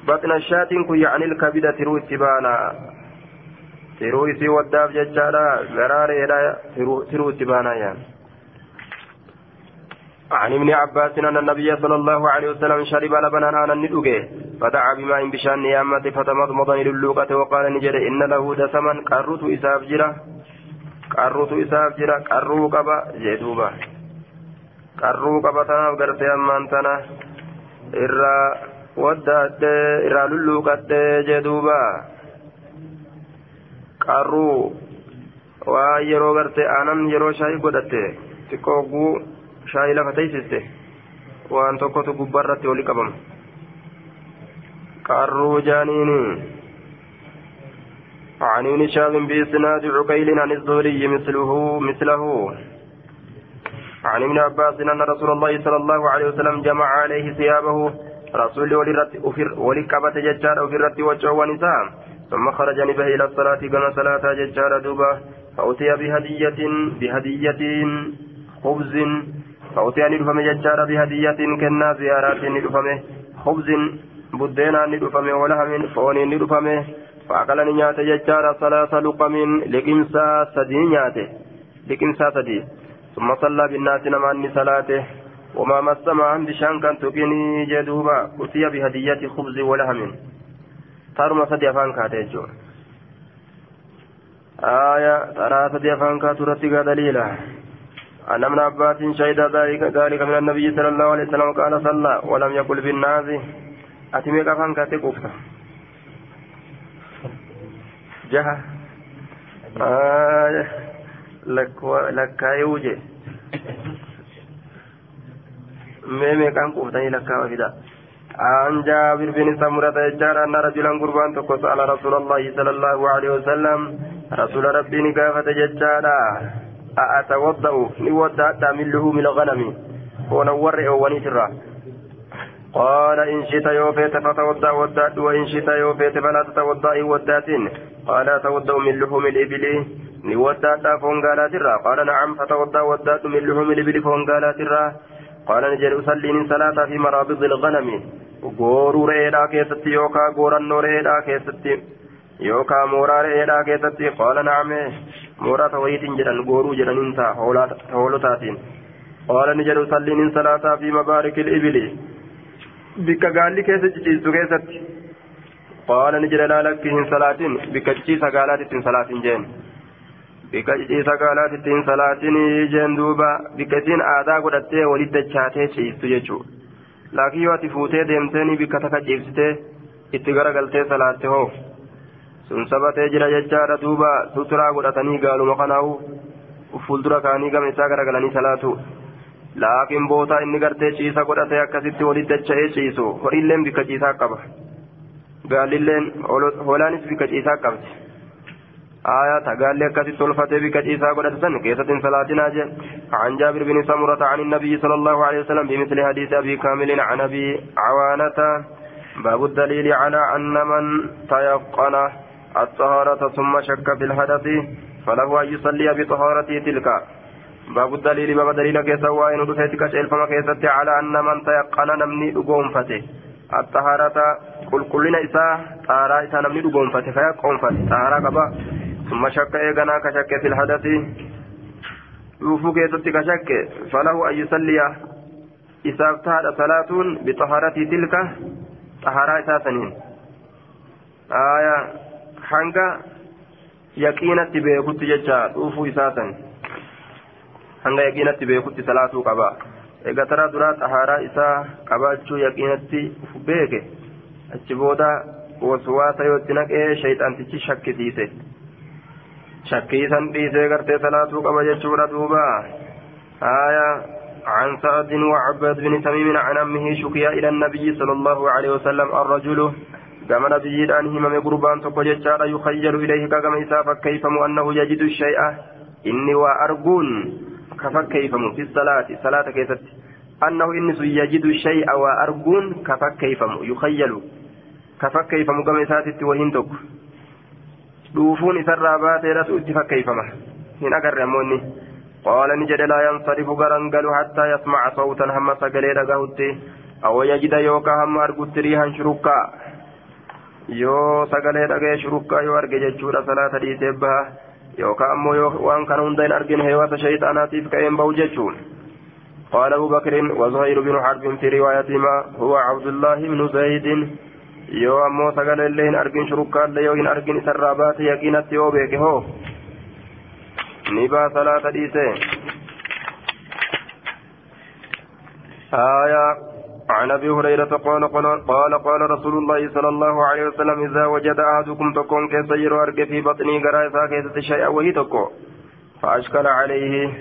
بطن الشاة كن يعني الكبدة ترو اتبانا ترو ججارا غرار ترو اتبانا يعني. عن ابن عباس أن النبي صلى الله عليه وسلم شرب لبنا أنا ندوكي فدعا بماء بشان نيامة فتمضمض للوقة وقال نجد إن له دسما قرت إساف جرة qarruutu isaaf jira qarruu qaba jee duuba qarruu qaba tanaaf gartee ammaan tana irraa waddaadhee irraa lulluuqadhee jee duuba qarruu waa yeroo gartee aanan yeroo shaayii lafa teessiste waan tokkotu gubbaarratti oli qabama. قروا جانيني عن ابن شاب بإسناد عقيل عن الزهري مثله مثله عن ابن عباس أن رسول الله صلى الله عليه وسلم جمع عليه ثيابه رسول ولكبت ججار وفرت وجهه ونساء ثم خرج نبه إلى الصلاة كما صلاة ججار دوبة فأتي بهدية بهدية خبز فأتي ندفم ججار بهدية كنا زيارات ندفم خبز بدينا ندفم ولهم فون ندفم فأكل نيات ججار ثلاث لقم لقمسا سدي نياته لقمسا سدي ثم صلى بالناس نمان صلاته وما مس معهم بشان كان تقني جدوبا أتي بهدية خبز ولهم ترمى سدي أفان كاتيجو آية ترى سدي أفان كاتورتي دليلا أن ابن عباس شهد ذلك ذلك من النبي صلى الله عليه وسلم قال صلى ولم يقل بالناس أتميك أفان كاتيك أفتا جهة آية لك لك يوجي ميمي كان قفتني لك وفدا عن جابر بن سمرة يجار أن رجلا قربان تقص على رسول الله صلى الله عليه وسلم. رسول ربي نكافة ججارا أتوضأ نودع من لحوم الغنم. ونور ونسرا قال إن شئت يوفيت فتوضأ ودات وإن شئت يوفيت فلا تتوضأ ودات قال توضأ من لحوم الإبل. نودع فونغالات قال نعم فتوضأ ودات من لحوم الإبل فونغالات قال نجد أصلي صلاة في مرابض الغنم. gooruu re'eedhaa keessatti yookaan goorannoo re'eedhaa keessatti yookaan mooraa re'eedhaa keessatti qaala naame mooraa tawayiitiin jedhan gooruu jedhaniin ta'a hoolotaatiin qaala ni jedhu salliin salaataa fi mabaarikil ibili bikka gaalli keessa ciciistu keessatti qaala ni jedha laalakki hin salaatin bikka ciciisa gaalaatti ittiin salaatin jeen bikka ciciisa gaalaatti ittiin salaatin jeen duuba bikka isiin aadaa godhattee walitti dachaatee ciistu jechuudha. laakiin yoo ati fuutee deemtee bikka takka ciibsitee itti garagaltee salaatte hoo sun sabatee jira jechaadha duuba suturaa godhatanii gaaluma kanaahu fuuldura kaanii gama isaa garagalanii salaatu laakiin bootaa inni gartee ciisa godhatee akkasitti walitti dacha'ee ciisu horiilleen bikka ciisaa qaba gaallilleen hoolaanis bikka ciisaa qabdi آية تقال لك تلفتي بك عيسى قد سن كيسة صلاتنا عن جابر بن سمرة عن النبي صلى الله عليه وسلم بمثل حديث أبي كامل عن أبي عوانة باب الدليل على أن من تيقن الطهارة ثم شك في الحدث فله أن يصلي بطهارته تلك. باب الدليل باب دليل كيسا وإن رسيتك فما كيسة على أن من تيقن نمني أقوم فته الطهارة قل كلنا إساء طهارة إساء نمني أقوم فته فيقوم فته طهارة قبا ثم شك إيغانا كشك في الحدث. يوفو كيست كشك. فله أن يصلي. تهد صلاة بطهارة تلك. طهارة إساسنين آية حنقا يقينت بيكت ججا يوفو إساسا حنقا يقينت بيكت صلاة قبا eega taraa duraa xahaaraa isaa qabaachuu yaqiinatti beeke? Achi booda waswaasa yoo itti naqee shayxaantichi shakkisiise شكيسا بيسي غرتي صلاة قبل يجور دوبا آية عن سعد وعباد بن تميم عن أمه شكيا إلى النبي صلى الله عليه وسلم الرجل كما نبي الآن همم قربان تقو ججار يخيل إليه كما إسافك كيف أنه يجد الشيء إني وأرجون كيف في الصلاة صلاة كيست أنه إنس يجد الشيء وأرجون كيف يخيل كيف كما إساتت وهندك dhuufuun isarraa baateedhatu itti fakkeeyfama hin agarre ammoonni qaala ni jedhe laa yansarifu garangalu hattaa yasmaca sawtan hamma sagalee dhagahutti aw yajida yookaa hamma argutti riihan shurukkaa yoo sagalee dhagee shurukkaa yoo arge jechuudha salaata dhiisee baha yookaan ammoo yoo waan kana hunda hin argine heewata shayxaanaatiif ka'een bahu jechuun قال أبو بكر وزهير بن حرب في روايتهما هو عبد الله بن زيد sagalee illee hin argin shurukkaallee yoo hin argin isarraa baate yaqiinatti yoo beeke hoo ni baa salaata dhiise آية عن أبي هريرة قال قال قال, قال رسول الله صلى الله عليه وسلم إذا وجد أحدكم تكون كيسير أرجع في بطني قرائفا كيسة شيئا وهي تكو فأشكل عليه.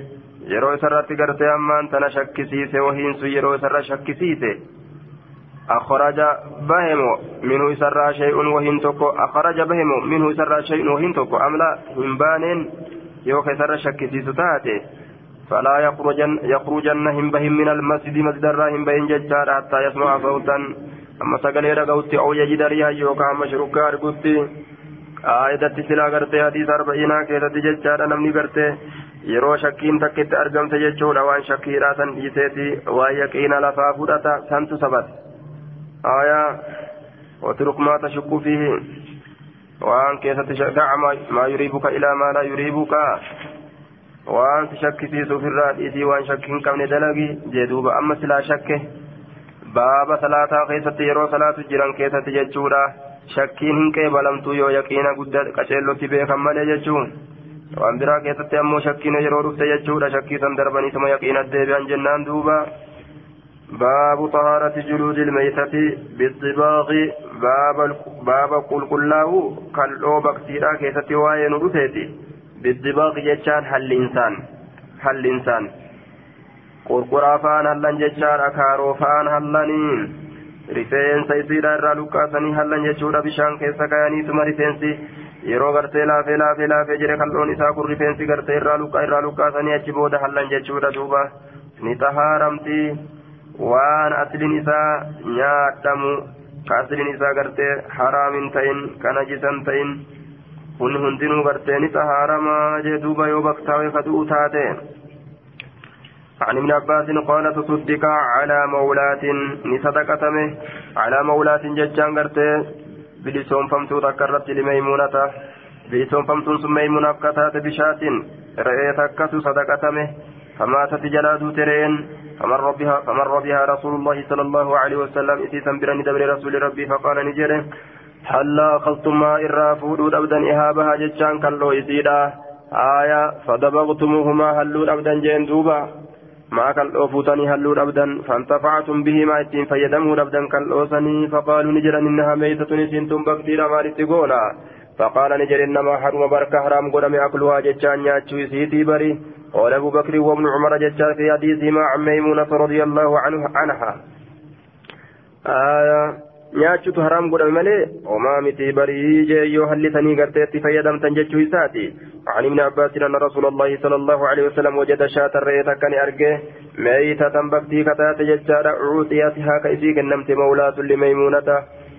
yeroo isarratti gartee ammaan tana shakkisiise wahiinsu yeroo isarra shakkisiise أخرج بهم منه سرى شيء وهن تكو. أخرج بهم منه سرى شيء وهن تكو. أم لا؟ هنبان يوكي سرى شك سيسوتاته فلا يخرجن يخرجن هم بهم من المسجد مسجد الراهم بين ججار حتى يسمع صوتا. أما سقلي رقوتي أو يجد ريها يوكا مشروكا أرقوتي آيدة سلا قرتي حديث أربعين كيسة ججار نمني قرتي yeroo shakkiin takkitti argamte jechuudha waan shakkiidhaa san dhiiseeti waan yaqiina lafaa fudhata santu sabate آية واترك ما تشك فيه. وأن كيف دع ما يريبك إلى ما لا يريبك وأن تشك في سوف الرادئتي وأن شك كمن دلقي جدوب أما سلا شك باب صلاة كيسة يرو صلاة جيران كيسة ججورا shakkiin hin qeebalamtu yoo yaqiina guddaa qaceellotti beekan malee jechuun waan biraa keessatti ammoo shakkiin yeroo dhufte jechuudha shakkii san darbaniituma yaqiina deebi'an jennaan duuba باب طهارة جلود الميتة بالطباغ باب باب قل كله كالو بكتيرا كيستي واين رفيتي بالطباغ جتشان هل الإنسان هل الإنسان قرقرا فان هلن جتشان أكارو فان هلنين rifeensa isiidha irraa luqqaasanii hallan jechuudha bishaan keessa kayaniituma rifeensi yeroo gartee laafee laafee laafee jedhe kal'oon isaa kun rifeensi gartee irraa luqqaa irraa luqqaasanii achi booda hallan jechuudha duuba ni xahaaramtii waan asliin isaa nyaadhamu ka asliin isaa gartee haraamin ta'in ka najisan ta'in kun hundinuu gartee ni xahaaramaa jee duuba yoo baktaawee ka du'u taate. عن ابن عباس قال تصدق على مولاة نصدقتمه على مولاة ججان قرته بلسون فمتو ذكرت لميمونة. بلسون فمتو ثم ميمونة كتات بشات رأيت كتو صدقتمه. فماتت جلاد ترين. فمر بها فمر بها رسول الله صلى الله عليه وسلم إتيسا برني دبر رسول ربي فقال نجره. هلا أخذتم ما إرى أبدا إهابها جتشان كاللو يسيدا آية فدبغتموهما هلود أبدا جين دوبا ما كاللو فوتني هلود أبدا فانتفعتم به ما إتين فيدموا أبدا كاللو سني فقالوا نجرا إنها ميتة نسنتم بكتير ما لتقولا فقال نجر إنما حرم بركة حرام قدم أكلها جتشان ياتشو سيتي بري قال أبو بكر وابن عمر جتشان في حديثهما عن ميمونة رضي الله عنه عنها آية nyaachutu haraam godhame malee homaa miti barii jee yoo hallitanii garteetti fayyadamtan jechuu isaati. عن ابن عباس أن رسول الله صلى الله عليه وسلم وجد شاة الرئية كان أرجه ميتة بكتي كتات ججار عوتياتها كيسيك النمت مولاة لميمونة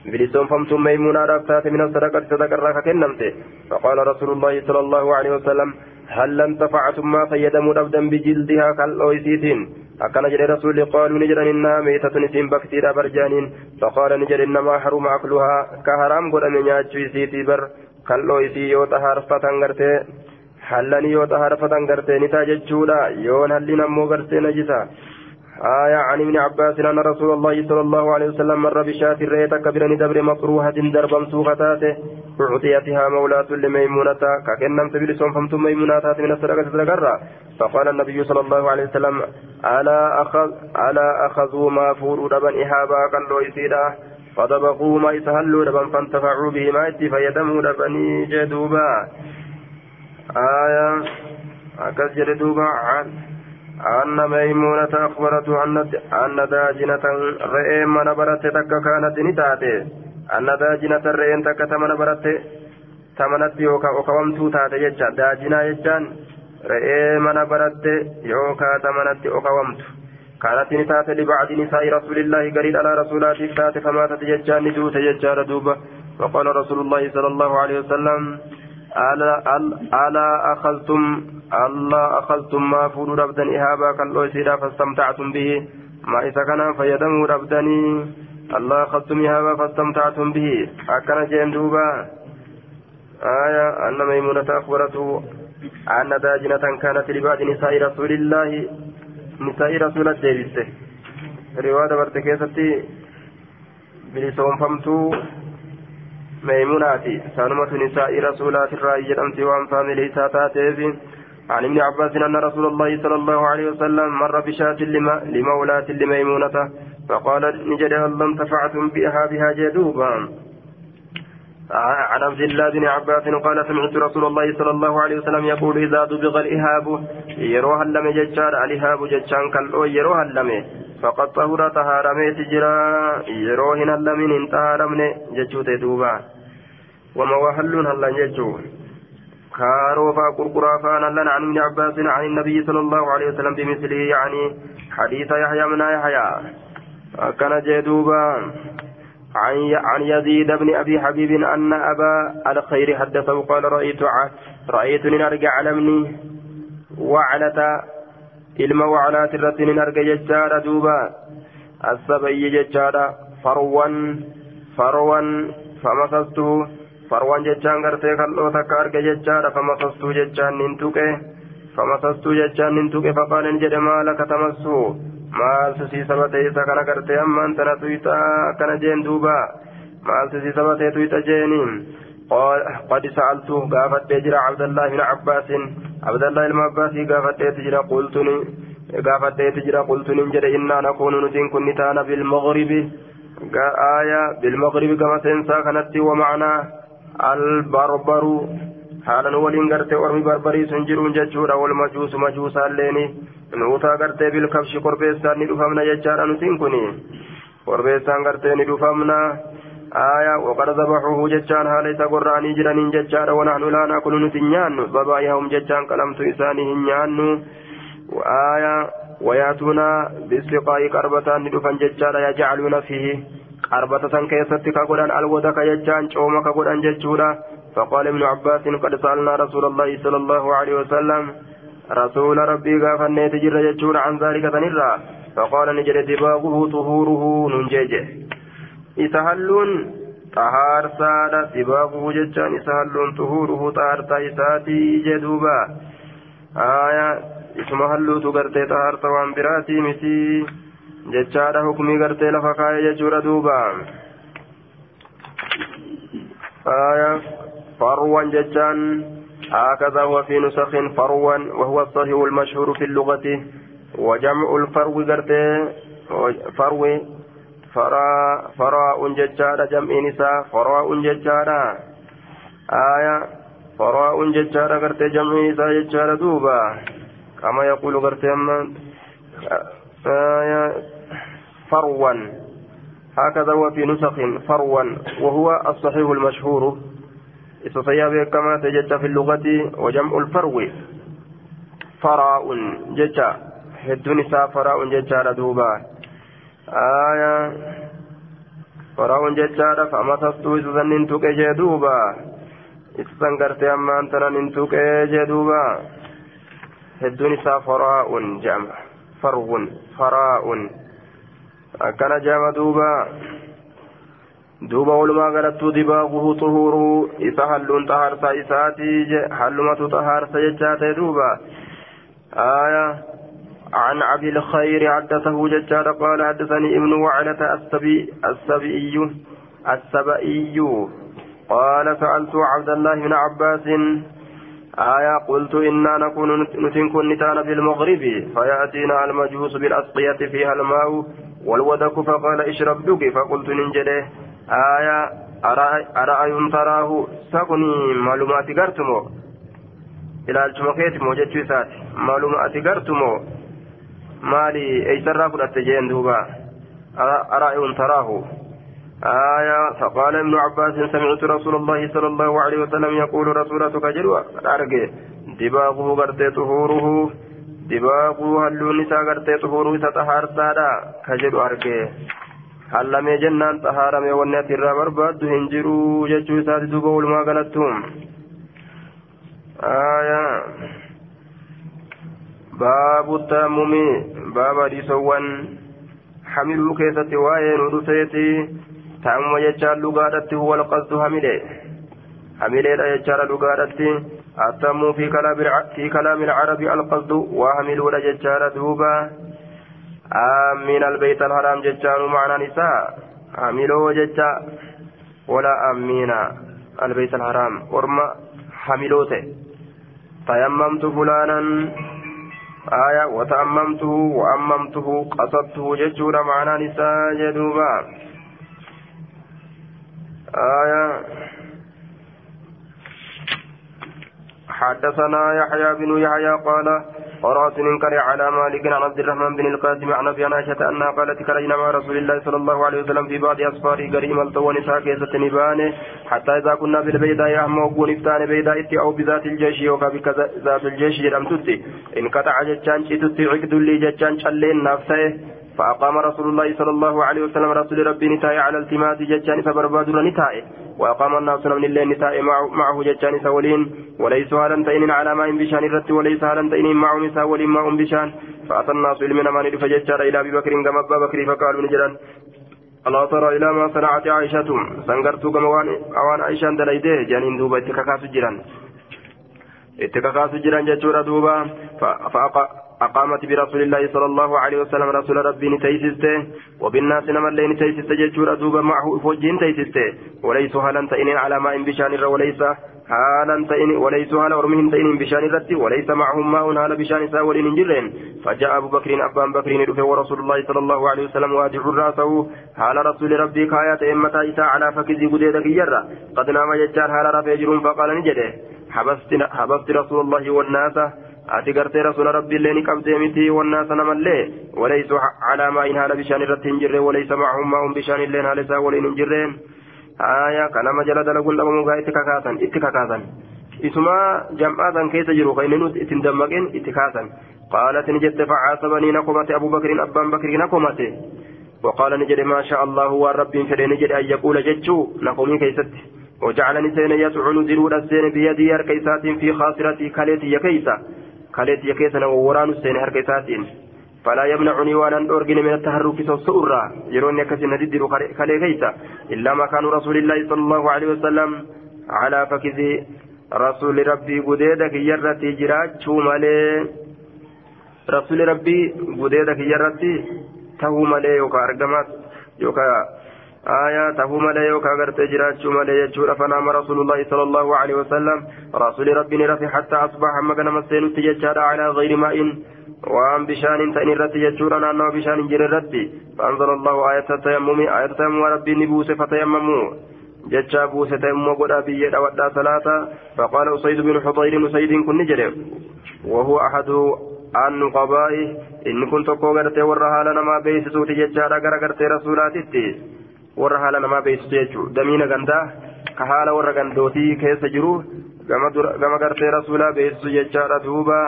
بلسون فمتم ميمونة رفتات من الصدقة صدق الراكة كنمت فقال رسول الله صلى الله عليه وسلم هل انتفعتم ما فيدموا أبدا بجلدها كالأويسيتين أكن جل رسول قالوا نجر إنها ميتة نسيم بكتيرا برجانين فقال نجر إنما حرم أكلها. كهرام قد من ياجويسيتي بر كالأويسي يوتا هرفة غرتي. هلني يوتا هرفة غرتي. نتاج جودا يون هلنا مو غرتي نجسا. آية عن ابن عباس أن رسول الله صلى الله عليه وسلم مر بشاة الريت كبيرا دبر مكروهة دربا سوختاته أعطيتها مولاة لميمونة كأنم تبلسون فمتم ميمونات من السرقة تذكرها فقال النبي صلى الله عليه وسلم ألا أخذ ألا أخذوا ما فوروا دبا إهابا قالوا يسيدا. فدبقوا ما يسهلوا دبا فانتفعوا به ما يتي فيدموا دبني جدوبا. آية أكثر دوبا أن ميمونة أخبرته أن داجنة رئي من برت تك كانت نتاتي أن داجنة رئي تك تمن برت تمنت يوكا أقومتو تاتي يجا داجنة يجان رئي من برت يوكا تمنت أقومت كانت نتات لبعض نساء رسول الله قريب على رسولات تات فماتت يجان ندوت يجار دوبة وقال رسول الله صلى الله عليه وسلم ألا, ألا أخذتم الله أخذتم ما فود ربدا إهابا كالله سيدا فاستمتعتم به. ما إذا كان فيدموا ربدني. الله أخذتم إهابا فاستمتعتم به. أكن جندوبا آية أن ميمونة أخبرته أن داجنة كانت لبعض نساء رسول الله نساء رسول الديبسة رواية برتكيستي بلسون فمتو. ميموناتي سانمة نساء رسولات الرأي أمت وأنفام ليس تاتيف عن ابن عباس أن رسول الله صلى الله عليه وسلم مر بشاة لمولاة لميمونة فقال نجد هل انتفعتم بها بها جدوبا. عن عبد الله بن عباس قال سمعت رسول الله صلى الله عليه وسلم يقول إذا دبغ الإهاب يروها اللم ججار الإهاب ججان كالأو يروها اللم فقد طهر طهارمي تجرا يروهن اللمن طهارمن جتشو تدوبا وما وهلون هلا جتشو كارو فقرقرا فانا لنا عن ابن عباس عن النبي صلى الله عليه وسلم بمثله يعني حديث يحيى من يحيى كان جدوبا عن عن يزيد بن ابي حبيب ان ابا الخير حدثه قال رايت رايتني نرجع علمني وعلة arga jechaadha duuba assabayyi jechaadha farwan farwan famasastuhu farwan jechaan gartee kal'oo takka arga jechaadha famasastuu jechaan nin tuqe famasastuu jechaan nin tuqe faqaaleen jedhe maalaka tamassu maaltu sii sabate isa kana gartee ammaan tana tuyxa akkana jeen duuba maaltu sii sabate tuyxa jeeniin قد سألت قافت جرى عبد الله بن عباس عبد الله بن عباس قافت جرى قلت قافت جرى قلت نجد إنا نكون نتين كنتانا بالمغرب آية بالمغرب كما سنسا كانت ومعنى البربر حالا ولين غرتي ورمي بربري سنجرون ججورا والمجوس مجوسا ليني نوتا غرتي بالكبش قربيسان ندفمنا ججارا نتين كني قربيسان غرتي ندفمنا آية وقد ذبحوه ججان هاليس قرآني جرانين ججان ونحن لا نأكل نتنيان بابايهم ججان كلمت إسانهم نيان. وآية ويأتونا بالسقاء قربتان ندفن ججان يجعلون فيه قربة كيست كقدان الودك ججان شوم كقدان ججولا. فقال ابن عباس قد سألنا رسول الله صلى الله عليه وسلم رسول ربي غافن تجر ججون عن ذلك تنرى فقال نجد دباغه طهوره ننججه. Isa halluun xahaarsaadha dibaabuhu jechaan isa halluun xuhuuruhu xahaarsaa isaatii jedhuuba aya isuma halluutu gartee xahaarsa waan biraatii miti jechaadha hukmii gartee lafa kaa'e jechuudha duuba aya farwan jechaan هكذا هو في نسخ فروا وهو الصحيح المشهور في اللغة وجمع الفرو قرته فرو faraa faraa'un jechaadha jam'iin isaa faraa'un jechaadha aaya faraa'un jechaadha gartee jam'iin isaa jechaadha duuba kama yaquulu gartee amma فروا هكذا هو في نسخ فروا وهو الصحيح المشهور استطيع كما تجد في اللغة وجمع الفرو فراء ججا هدون فراء ججا دوبا آية فراون جتشارا فمسستو إذا ننتوك جدوبا إذا قرتي أما أنت ننتوك جدوبا هدون إسا فراء جمع فرو فراء أكن جمع دوبا walumaa galattuu dibaaguhu xuhuuruu isa halluun xahaarsa isaatii hallumatu xahaarsa jechaa ta'e duuba aayaa عن أبي الخير حدثه ججار قال حدثني ابن وعلة السبي السبئي السبئي. قال سألت عبد الله بن عباس آية قلت إنا نكون نتنكن نتانا بالمغرب فيأتينا المجوس بالأسقية فيها الماء والودك فقال اشرب دقي فقلت ننجده. آية أرأي تراه؟ سكني معلومات قرتمو. إلى الجمكيت موجد معلومات قرتمو. مالي ايسرا فلت جين دوبا أرأي تراه آية فقال ابن عباس سمعت رسول الله صلى الله عليه وسلم يقول رسولتك جلوة أرجع دباغه قرتي طهوره دباغه هلون نساء قرتي طهوره ستهار سادا كجلو أرجع jennaan xahaarame wanni ati irraa barbaaddu hin jiru jechuu isaati duuba walumaa galattuun. باب التيمم باب ديسوان حملوا كيسة وين ودسيتي تأمم يجعل لغادتي هو القصد حمله حمله لا يجعل لغادتي. التأمم في كلام في كلام العرب القصد وحملوا لا يجعل دوبا. آمين البيت الحرام ججان معنى نساء. حملوا ججا ولا آمين البيت الحرام. ورما حملوته تيممت فلانا. آية وتأممته وأممته قصدته ججور معنى نساء جدوبا. آية. حدثنا يحيى بن يحيى قال قرأت منكر على مالك عن عبد الرحمن بن القاسم عن أبي عائشة أنها قالت خرجنا مع رسول الله صلى الله عليه وسلم في بعض أسفاره قريم الطوى نساء كيسة نبانه حتى إذا كنا بالبيداء يهم وقون افتان بيداء أو بذات الجيش يوكا بذات الجيش جرم تتي. انقطع جتشان تتي عقد لي جتشان شلين نفسه. فأقام رسول الله صلى الله عليه وسلم رسول ربي نتاي على التماس جتشان فبربادر نتاي وأقام الناس من الليل نتاي معه جتشان سولين وليس هالا تئن على ماء بشان الرت وليس هالا تئن معه نساء ولين ماء بشان. فأتى الناس من من فجتشان إلى أبي بكر كما أبا بكر فقالوا نجرا ألا ترى إلى ما صنعت عائشة؟ سنقرت كما أوان عائشة دليده جانين دوبا اتكاكاس جيران. اتكاكاس جيران جتشورا دوبا أقامت برسول الله صلى الله عليه وسلم رسول ربي نتيسسته وبالناس نما اللي نتيسسته جتشورا دوبا معه فوجين تيسسته وليس هالا تئنين على ماء بشان وليس هالا تئن وليس هالا أرمهم تئنين بشان رتي وليس معهم ماء هالا بشان ساولين جرين. فجاء أبو بكر أبان بكر ندفه ورسول الله صلى الله عليه وسلم واجع رأسه. هالا رسول ربي كايات إمتا إساء على فكذي قديدك يرى قد نام ججار هالا رفيجرون فقال نجده. حبست, حبست رسول الله والناس. Ati gartee rasuula rabbiillee ni qabdee miti wannaasa namallee walaysu calaa maa'in haala bishaan irratti hin jirre walaysa macahum maa'un bishaan illeen haala isaa waliin hin jirreen haya kanama jala dalaguun dhabamugaa itti kakaasan itti kakaasan isuma jam'aatan keessa jiru kan inni ittiin dammaqin itti kaasan qaalat ni jette facaasabanii na komate abu bakrin abbaan bakrii na komate وقال نجد ما شاء الله والرب فدي نجد أن يقول جتشو نقومي كيست وجعلني سين يسعن زرور السين بيدي هركيسات في خاصرتي كاليتي يكيسا كاليتي يكيسا ووران السين هركيسات فلا يمنعني وأنا أرجن من التحرك سوسورا يروني كسي ندير كالي كيسا إلا ما كان رسول الله صلى الله عليه وسلم على فكذي رسول ربي قديدك يرتي جراجو مالي رسول ربي قديدك يرتي tahuu malee yookaan argamas yookaan aayaa tahuu malee yookaan agartee jiraachuu malee jechuudha fanaama rasuulullahi sallallahu alaihi wasallam rasuuli rabbiin rafi hatta asbaha hamma ganama seenutti jechaadha calaa gayri maa'in waan bishaanin ta'in irratti jechuudha naannawa bishaan hin jirre irratti faanzala allahu ayata tayammumi ayata tayammuma rabbiin ni buuse fatayammamu jecha buuse tayammuma godhaa biyyee dhawadhaa salaata faqaala usayd bin xudayrin usaydiin kun ni jedhe وهو أحد النقباء إن كنت قوغرتي ورها لنا ما بيسسو تججارا غرغرتي warra haala namaa beeksisu jechuudha. Damiina gandaa ka haala warra gandootii keessa jiru gama gartee rasuulaa beeksisu jechaadha. Duuba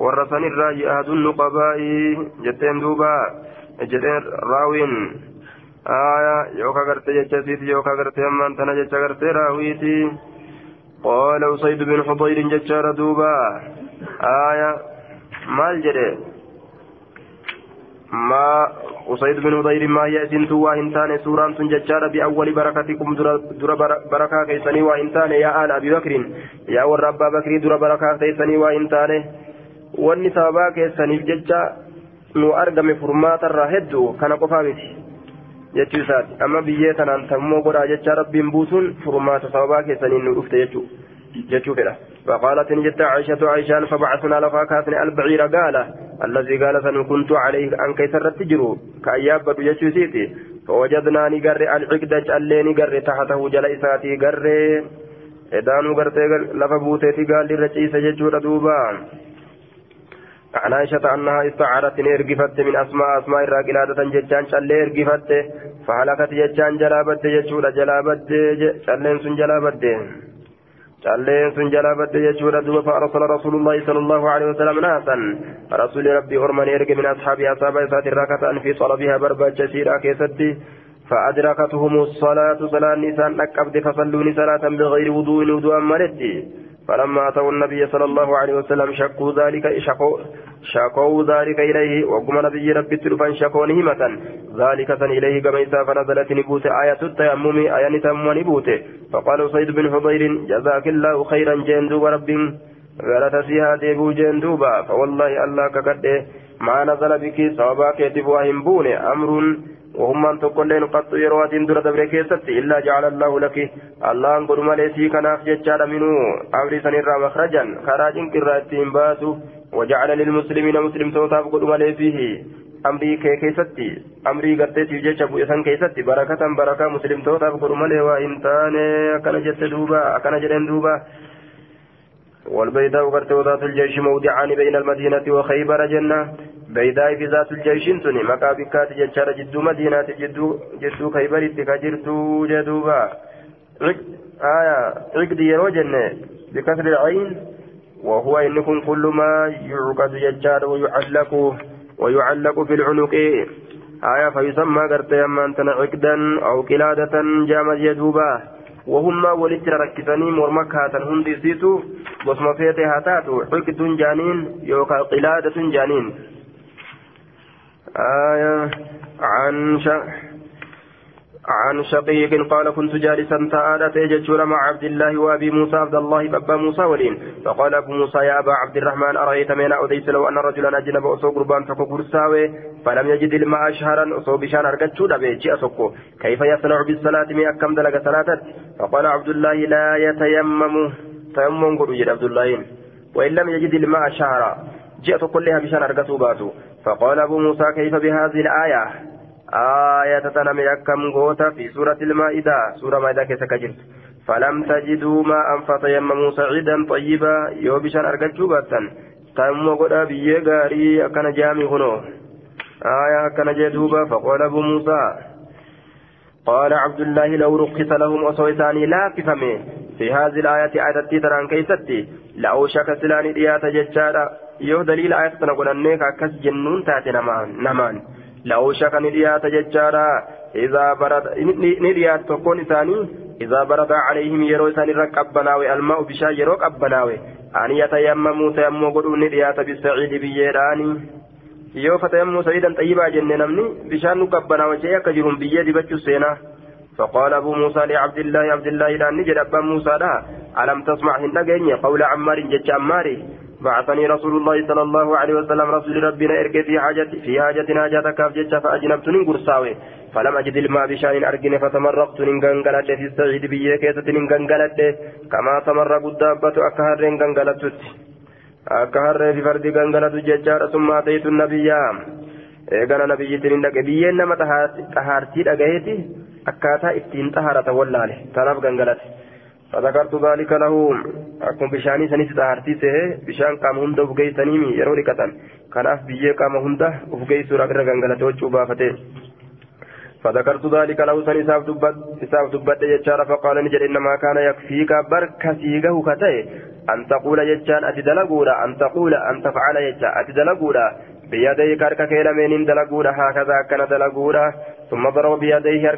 warra sanirraa yaadun nu qabaa'ii jetteen duuba jedheen raawwiin yookaan gartee jecha siiti yookaan gartee ammaan tana jecha gartee raawwiiti qoola usaydu bin hudayrin jechaadha duuba maal jedhee. ما أسيد بن هضير ما يأتين توا إنتان سوران تنججار بأول بركتكم در بركة كيسني وإنتان يا آل أبي بكر يا ورب بكر در بركة كيسني وإنتان والنسابة كيسني nu argame furmaata irraa hedduu kana qofaa miti jechuu isaati amma biyyee tanaan tammoo godhaa jecha rabbiin buusuun furmaata sababaa keessaniin nu dhufte jechuu jechuu fedha فقالت نجت عائشة عائشة فبعثنا لفاكاتنا البعير قال الذي قال سن كنت عليه أن كيسر تجرو كأياب يشوسيتي فوجدنا نقر العقدة اللي نقر تحته جليساتي قر. إدانو قرتي لفبوتي قال لرجيس ججور دوبا عن عائشة أنها استعارت إرقفت من أسماء أسماء الراقلادة ججان شلي إرقفت فهلكت ججان جلابت ججور جلابت شلين سن جلابت. Calleen sun jalaa badde jechuudha duba fa'arsala rasuulullahi sallallahu alaihi wasallam naasan rasuuli rabbii ormanii erge min ashaabii asaaba isaati irraa kata'an fi xalabihaa barbaachisiidha keessatti فأدركتهم الصلاة صلاة نسان أكبد فصلوني صلاة بغير وضوء وضوء ملتي فلما أتوا النبي صلى الله عليه وسلم شكوا ذلك شكوا, شكوا ذلك إليه وقم نبي ربي تلفا شكوا نهمة. ذلك سن إليه كما فنزلت نبوت آية التيمم آية نتم نبوت فقال سيد بن حضير جزاك الله خيرا جندوب رب غلط فيها ديبو جندوبا فوالله الله كقد ما نزل بك صوابا كتب وهم بون أمر. وهم من تقولين قط يروات در دبر كيست. إلا جعل الله لك. الله أنقر مليسي كناف ججال منه أمر سنرى مخرجا خراج كراتين باسو وجعل للمسلمين مسلم توتاف قد مليسيه أمري كي كيستي أمري قرتي تيجي بوئسان كيستي. بركة بركة مسلم توتاف قد ملي وإنتان أكنا جت دوبا أكنا جرين دوبا. والبيداء قرت وذات الجيش موضعان بين المدينة وخيبر جنة. بيداء في ذات الجيش سني مقابكات ججار جدو مدينة جدو جدو خيبر اتكاجرتو جدوبا. آية عقد يرو جنة. العين وهو إنكم كل ما يعقد ججار ويعلق ويعلق في العنق. آية فيسمى قرت يما أنتنا عقدا أو قلادة جامد جدوبا وهم ولت ركزني مرمكة هندي سيتو بصم فيتي هاتاتو عقد جانين يوكا قلادة جانين. آية عن ش... عن شقيق قال كنت جالسا تعالى تججر مع عبد الله وأبي موسى عبد الله بابا موسى ولين. فقال أبو موسى يا أبا عبد الرحمن أرأيت من أوديت لو أن رجلا أجنب اصو قربان فكو فلم يجد الماء شهرا اصو بشان ارقتشو دبي جي اسكو كيف يصنع بالصلاة من اكم دلق صلاة؟ فقال عبد الله لا يتيمم. تيمم قل عبد الله. وإن لم يجد الماء شهرا جئت كلها بشان ارقتو باتو. فقال أبو موسى كيف بهذه الآية؟ آية تنمي أكم غوتا في سورة المائدة. سورة مائدة كيف كجرت فلم تجدوا ماء فتيمموا سعيدا طيبا. يوبشا أرقجوا باتا تم قدا بيه غاري أكن جامي هنو آية أكن جدوبا فقال أبو موسى. قال عبد الله لو رخص لهم وصويتاني لا كفمي. في هذه الآية آية تران كيستي. لأوشك سلاني ديات ججارا يو دليل آية تنقل أنك أكس جنون تاتي نمان, نمان. لو شك نديات ججارا إذا برد نديات تكون ثاني إذا برد عليهم يرو ثاني ركبناوي الماء بشا يرو كبناوي أن يتيمموا تيمموا قدوا نديات بالسعيد بيراني sa'iidan xayyibaa jenne namni bishaan nu qabbanaa wajjee akka jiruun biyyee dibachuu seenaa فقال أبو موسى لعبد الله عبد الله إلى نجد أبا موسى لها ألم تسمع هندقين قول عمار جج عماري بعثني رسول الله صلى الله عليه وسلم رسول ربنا ارجع في حاجة في حاجة حاجتك أفجت فأجنبت نقرساوي فلم أجد الماء بشأن أرجن فتمرقت ننقنقلت في السعيد بيكيتة ننقنقلت. كما تمرق الدابة أكهر ننقنقلت أكهر في فرد قنقلت ججار ثم أتيت النبي. eegana nabiyyitiin dhaqe biyyeen nama xahaartii dhagayeeti akkaataa ittiin xaharata wallaale tanaaf gangalate فذكرت ذلك له. أكون بشاني سنيس تهارتي سه. بشان قام هندا وفقي سنيمي يرو لكتن. كان أف بيه قام هندا وفقي سورة رغنغلة وچوبا فتي فذكرت ذلك له. سني ساف دبت. ساف دبت يجار فقال نجد إنما كان يكفيك بركسيغه كتي. أن تقول يجان أتدلقولا أن تقول أن تفعل يجان أتدلقولا بيديك هركا كيلمين دلقولا. هكذا كان دلقولا. ثم ضرب بيديه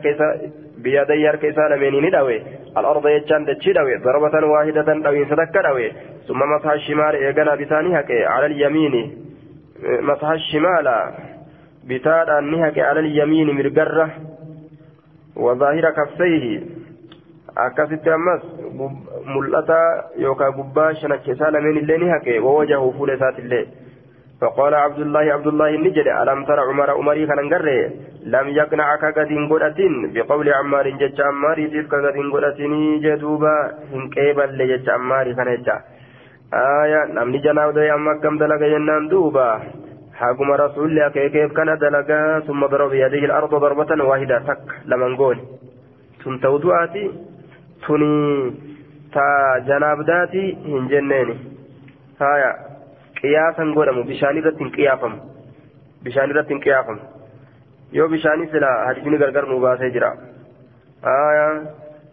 هركيسا بيديه هركيسا لمين ندوي الأرض يجان دتشي دوي ضربة واحدة دوي صدق دوي ثم مسح الشمال إيقنا بثاني هكي على اليمين مسح الشمال بتادا نهك على اليمين مرقرة وظاهر كفيه akkasitti ammas mul'ata yookaan gubbaa shanachiisaa lameen illee ni haqe. Wawajahu fuula isaatillee فقال عبد الله عبد الله نجد ألم ترى عمر عمري كان نقره لم يقنعك قد قدتين. بقول عمار جج عمار تلك قد قدتني جدوبا إن كيبل لجج عمار كان يجا آية نمني جناب دي أما كم دلق ينان دوبا. حاكم رسول الله كيف كان دلقا؟ ثم ضرب بيده الأرض ضربة واحدة. تك لمن قول. ثم توضعتي تني تا جناب داتي هن جنيني هايا qiyaasan godhamu bishaan irratti hin qiyaafamu bishaan irratti qiyaafamu yoo bishaanii sila hadisni gargar nuu baasee jira.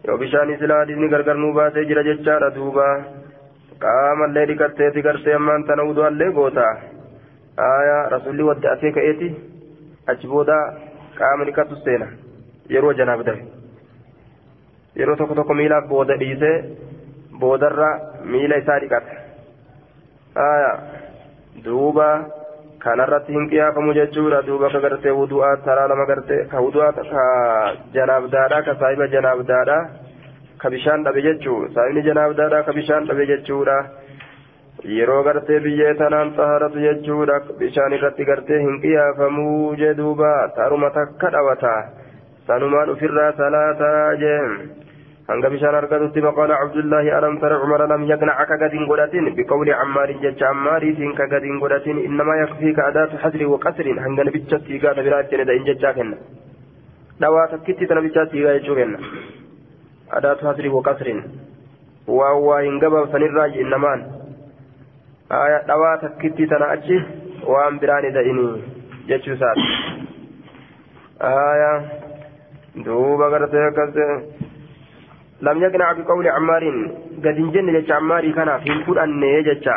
Yoo bishaanii sila hadisni gargar nuu baasee jira jechaadha duuba. Qaamallee dhiqatteeti gartee ammaan tana udu'allee goota. Rasulli wadda atee ka'eeti? Achi booda qaama dhiqatu seena. Yeroo janaaf dabe. Yeroo tokko tokko miilaaf booda dhiisee boodarra miila isaa dhiqata hin qiyaafamu jechuudha duuba ka gartee wudu'aa taraa lama gartee ka wudu'aa ka janaabdaadha ka saahiba janaabdaadha ka bishaan dhabe jechuu saahibni janaabdaadha ka bishaan dhabe jechuudha yeroo gartee biyyee tanaan xaharatu jechuudha bishaan irratti gartee hin qiyaafamuu jee duuba taruma takka dhawata sanumaan ufirraa salaataa jee alam tara cumara lam yaqnaca ka gadin godhatin biqawli cammaarin jecha cammaariitiin ka gadin godhatin innamaa yakfiika adaatu xasri waqasrin hanga nabicha siigaa ta biraa ittine da'in jechaa kenna dhawaa takkitti ta nabichaa siigaa jechuu kenna adaatu xasri waqasrin waan waa hin gabaabsanirraa innamaan aya dhawaa takkitti tana achi waan biraan ida'inii jechuu isaati aya duuba gartee akkas lam yaqnac biqawli cammaarin gad hin jenne jecha cammaarii kanaaf hin fudhanne jecha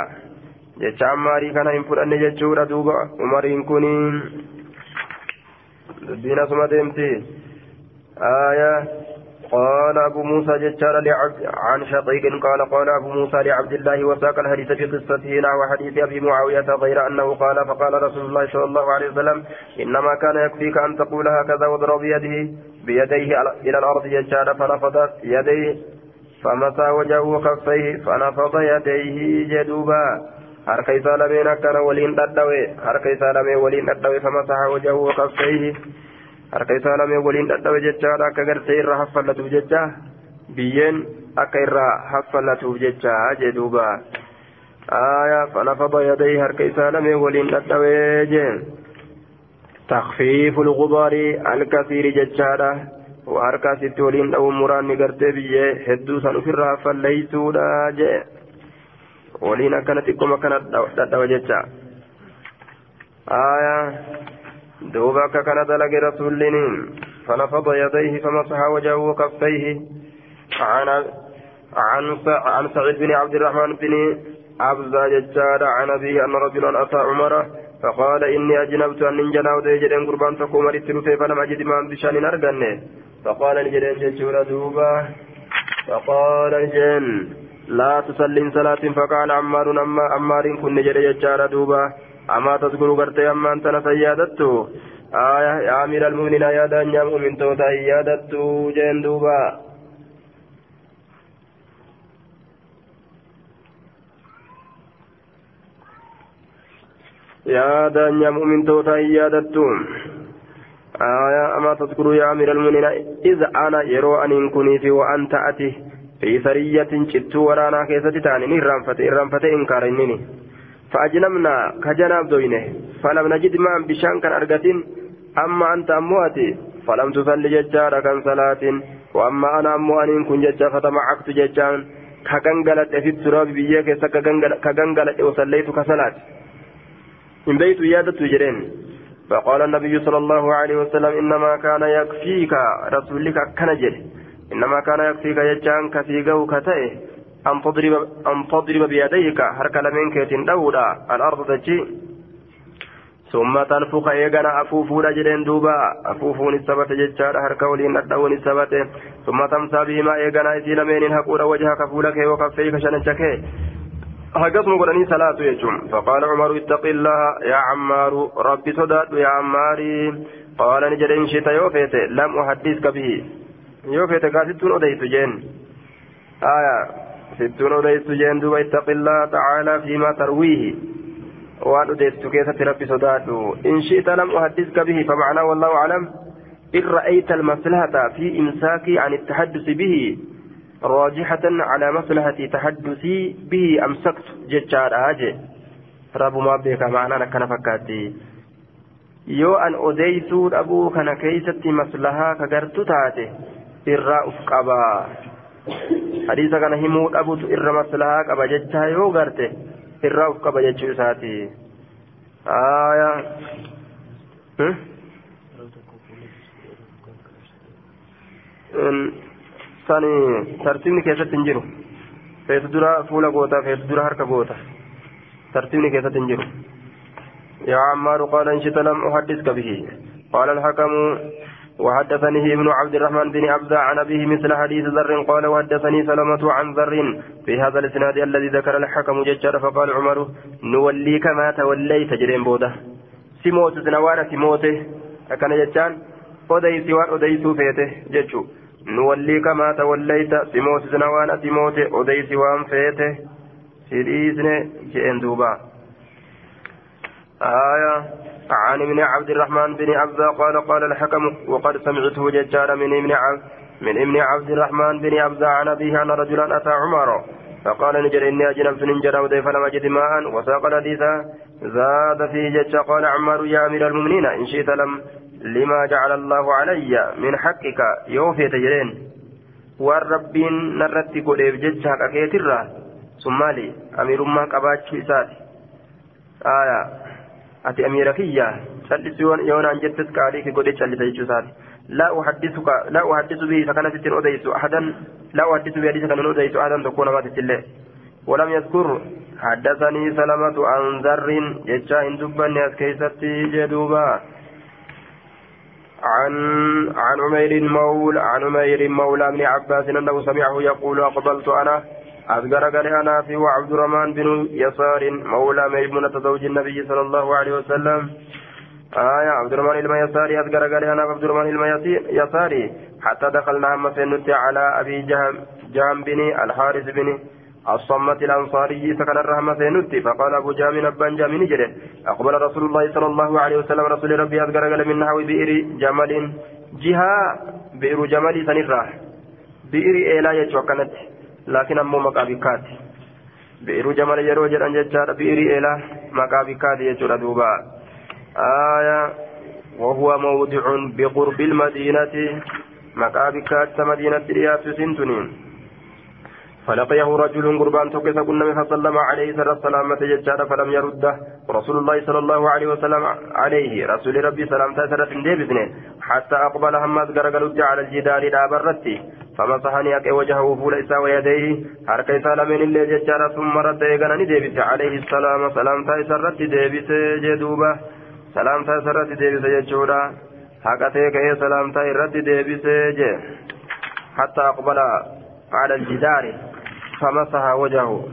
jecha cammaarii kana hin fudhanne jechuudha duuba umariin kun dubbiin asuma deemti aya قال أبو موسى جتار عن شقيق قال قال أبو موسى لعبد الله وساق الحديث في قصته نحو حديث أبي معاوية غير أنه قال فقال رسول الله صلى الله عليه وسلم إنما كان يكفيك أن تقول هكذا واضرب بيده بيديه إلى الأرض جتار فنفض يديه فمسى وجهه وكفيه فنفض يديه جدوبا. harka isaa lameen akkana waliin dhadhawe harka isaa lameen waliin dhadhawe famasaha wajahu wakaffayhi harka isaa lameen waliin dhadhawe jechaadha akka gartee irraa haffallatuuf jecha biyyeen akka irraa haffallatuuf jecha jee duuba aya fanafada yadayhi harka isaa lameen waliin dhadhawe jee takfiifu lgubaari alkasiiri jechaadha harka asitti waliin dha'uun muraanni gartee biyyee hedduu san ofirraa haffalleeysuudha jee waliin akkana xiqqooma akkana dhadhawa jecha aya دوبا كان دلق رسول فنفض يديه فمسح وجهه وكفيه. عن عن عن سعيد بن عبد الرحمن بن أبزا ججار عن أبيه أن رجلا أتى عمره فقال إني أجنبت أن ننجنا وديجرين قربان تقوم رتلوفي فلم أجد ما بشأن أرقني فقال نجرين ججور دوبا. فقال نجين لا تصلي صلاة فقال عمار أما عمار كن نجري ججار دوبا. أما تذكر قرتي أما أنت نسيادت آية يا أمير المؤمنين يا دنيا مؤمن توتا يادت جين دوبا يا دنيا مؤمن توتا يادت آية أما تذكر يا أمير المؤمنين إذا أنا يرو أن كني في وأنت أتي في سرية شتو ورانا كيستي تاني نرانفت إرانفت إنكار إنني فأجنمنا كجناب دوينه. فلم نجد ما بشان كان أرقتين أما أنت أمواتي فلم تصلي ججارة كان صلاة وأما أنا أموانين كن ججا فتمعكت ججان كغنغلت في التراب بيك كغنغلت وصليت كصلاة من بيت يادة جرين. فقال النبي صلى الله عليه وسلم إنما كان يكفيك رسولك كنجل إنما كان يكفيك ججان كفيقه كتئه أن تضرب أن تضرب بيديك هرك لمن كيتين دودا الأرض تجي. ثم تنفخ إيغانا أفوفون جدين دوبا. أفوفون السبت ججار هرك ولين أدون السبت ثم تمسى بهما إيغانا إسي لمن هقول وجهك فولك وكفيك شنجك. هقسم قرني صلاة يجم فقال عمر اتق الله يا عمار. ربي صدات يا عماري. قال نجرين شئت يوفيت. لم أحدثك به. يوفيت قاسدتون أديت جين آية. ستون أديت جين اتق الله تعالى فيما ترويه وأن أديت كيسة ربي صدات إن شئت لم أحدثك به فمعناه والله أعلم إن رأيت المصلحة في إمساكي عن التحدث به راجحة على مصلحة تحدثي به أمسكت ججار آجي رب ما بك معنا كان فكاتي yoo an odeysuu dhabuu kana keeysatti maslahaa kagartu taate irraa uf irra maslahaa qaba jechaa yoo garte irraa uf qaba jechuu isaati aya sani tartiibni keessatti hin jiru feetu dura fuula goota feetu dura harka goota tartiibni keessatti hin jiru يا عمار قال إن شئت لم أحدثك به قال الحكم وحدثني ابن عبد الرحمن بن عبد عن أبيه مثل حديث ذر قال وحدثني سلمة عن ذر في هذا الإسناد الذي ذكر الحكم ججر فقال عمر نوليك ما توليت جرين بوده. سموت سنوان سموته أكن ججان أديس وان أديس فيته ججو. نوليك ما توليت سموت سنوان سموته أديس وان فيته سيريسن جئن دوبا. آية. عن ابن عبد الرحمن بن عبد قال قال الحكم وقد سمعته ججار من ابن عبد من ابن عبد الرحمن بن عبد عن أبيه أن رجلا أتى عمر فقال نجر إني أجنبت ننجر ودي فلم أجد ماء وساق الحديث زاد فيه جج قال عمار يا أمير المؤمنين إن شئت لم لما جعل الله علي من حقك؟ يوفي تجرين. والربين نرتي قد جج حقك ثم لي أمير ما قباتش aya ati amiira kiyya? Callisu yoonaan jettis qaalii ki godhe callisa jechuu isaati. لا أحدثك لا أحدث به فكانت تتن أديس أحدا لا أحدث به حديثا كان أديس أحدا تكون ما تتله ولم يذكر حدثني سلمة عن ذر يجا إن دبني أسكيستي جدوبا عن عن عمير مولى عن عمير مولى ابن عباس انه سمعه يقول اقبلت أنا أذكر قال أنا في وعبد الرحمن بن يسار مولى ميمونة زوج النبي صلى الله عليه وسلم. آية عبد الرحمن الميساري أذكر قال أنا عبد الرحمن الميساري حتى دخلنا هم سنت على أبي جهم جهم بن الحارث بن الصمت الأنصاري سكن الرحمة سينتي فقال أبو جامع أبان جامع نجري أقبل رسول الله صلى الله عليه وسلم رسول ربي أذكر قال من نحو بئر جمل جهة بئر جمل سنرة بئر إيلا يتوكنت لكن أمو مقابكات بئر جمل يرو جران ججار بئر إيلا مقابكات يجور دوبا. آية وهو موضع بقرب المدينة. مقابكات مدينة رياض سنتنين. فلقيه رجل قربان توكس كنا فسلم عليه سر السلامة ججار فلم يرده. رسول الله صلى الله عليه وسلم عليه. رسول ربي سلام تسرت ديبسنه حتى أقبل همز قرقلت على الجدار لا برتي. فمسحني أكي وجهه فول إسا ويديه. حركة سالمين اللي ججار ثم رد إيقنني ديبس. عليه السلام. سلام تسرت ديبس جدوبة. سلام تسرت ديبس ججورا حقته كي سلام تسرت ديبس جي. حتى أقبل على الجدار. فمسح وجهه.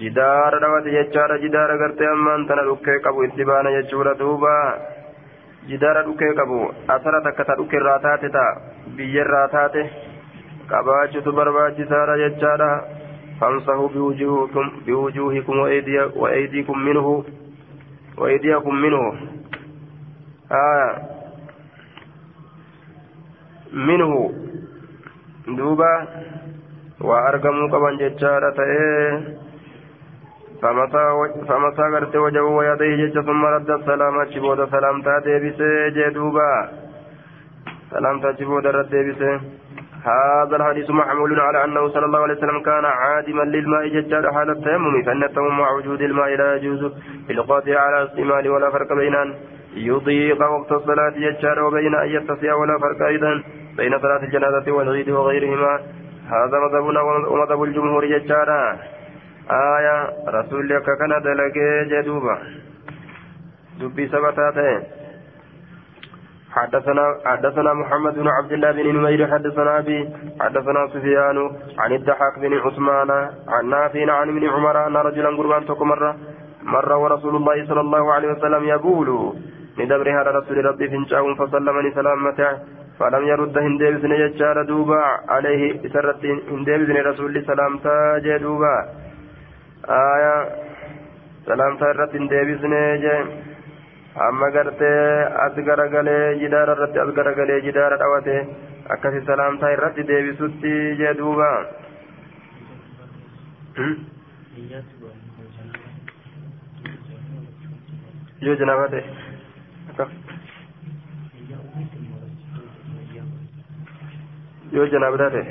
جدار دوات يجار جدار غرتي أمان تنا لكي قبو اتبانا يجور دوبا. جدار لكي قبو. أثر تكتا لكي راتات تا. بيّر راتات قباجة برباجة سارة يجارا فامسحوا بوجوهكم بوجوهكم وأيدي وأيديكم منه. وأيديكم منه. آه. منه. دوبا. Waa argamuu qaban jechaadha ta'ee famasaa gartee wajabu wayadayhi jecha summa radda salaama achi booda salaamtaa deebisee jee duuba. Salaamtaa achi booda هذا الحديث محمول على أنه صلى الله عليه وسلم كان عادما للماء ججال حال التيمم فإن التيمم مع وجود الماء لا يجوز بالقاطع على استعمال ولا فرق بين أن يضيق وقت الصلاة ججال وبين أن يتسع ولا فرق أيضا بين صلاة الجنازة والعيد وغيرهما هذا مذهبنا ومذهب الجمهور ججارا آية رسول لك كان دلقي جدوبا دبي سبتاته. حدثنا حدثنا محمد بن عبد الله بن نمير حدثنا أبي حدثنا سفيان عن الضحاك بن عثمان عن نافع عن ابن عمر أن رجلا قربان مره مره ورسول الله صلى الله عليه وسلم يقول ندبر هذا رسول ربي فنشاهم فسلمني سلامته فلم يرد هنديبسن يجار دوبا عليه سرت هنديبسن رسول سلامتا جدوبا آية سلامتا رت هنديبسن جي amma gartee as garagalee jidaara irratti as garagalee jidaara dhawate akkasi salaamtaa irratti deebisutti jee duuba yoo janaaba yoo janaabdaa ta'e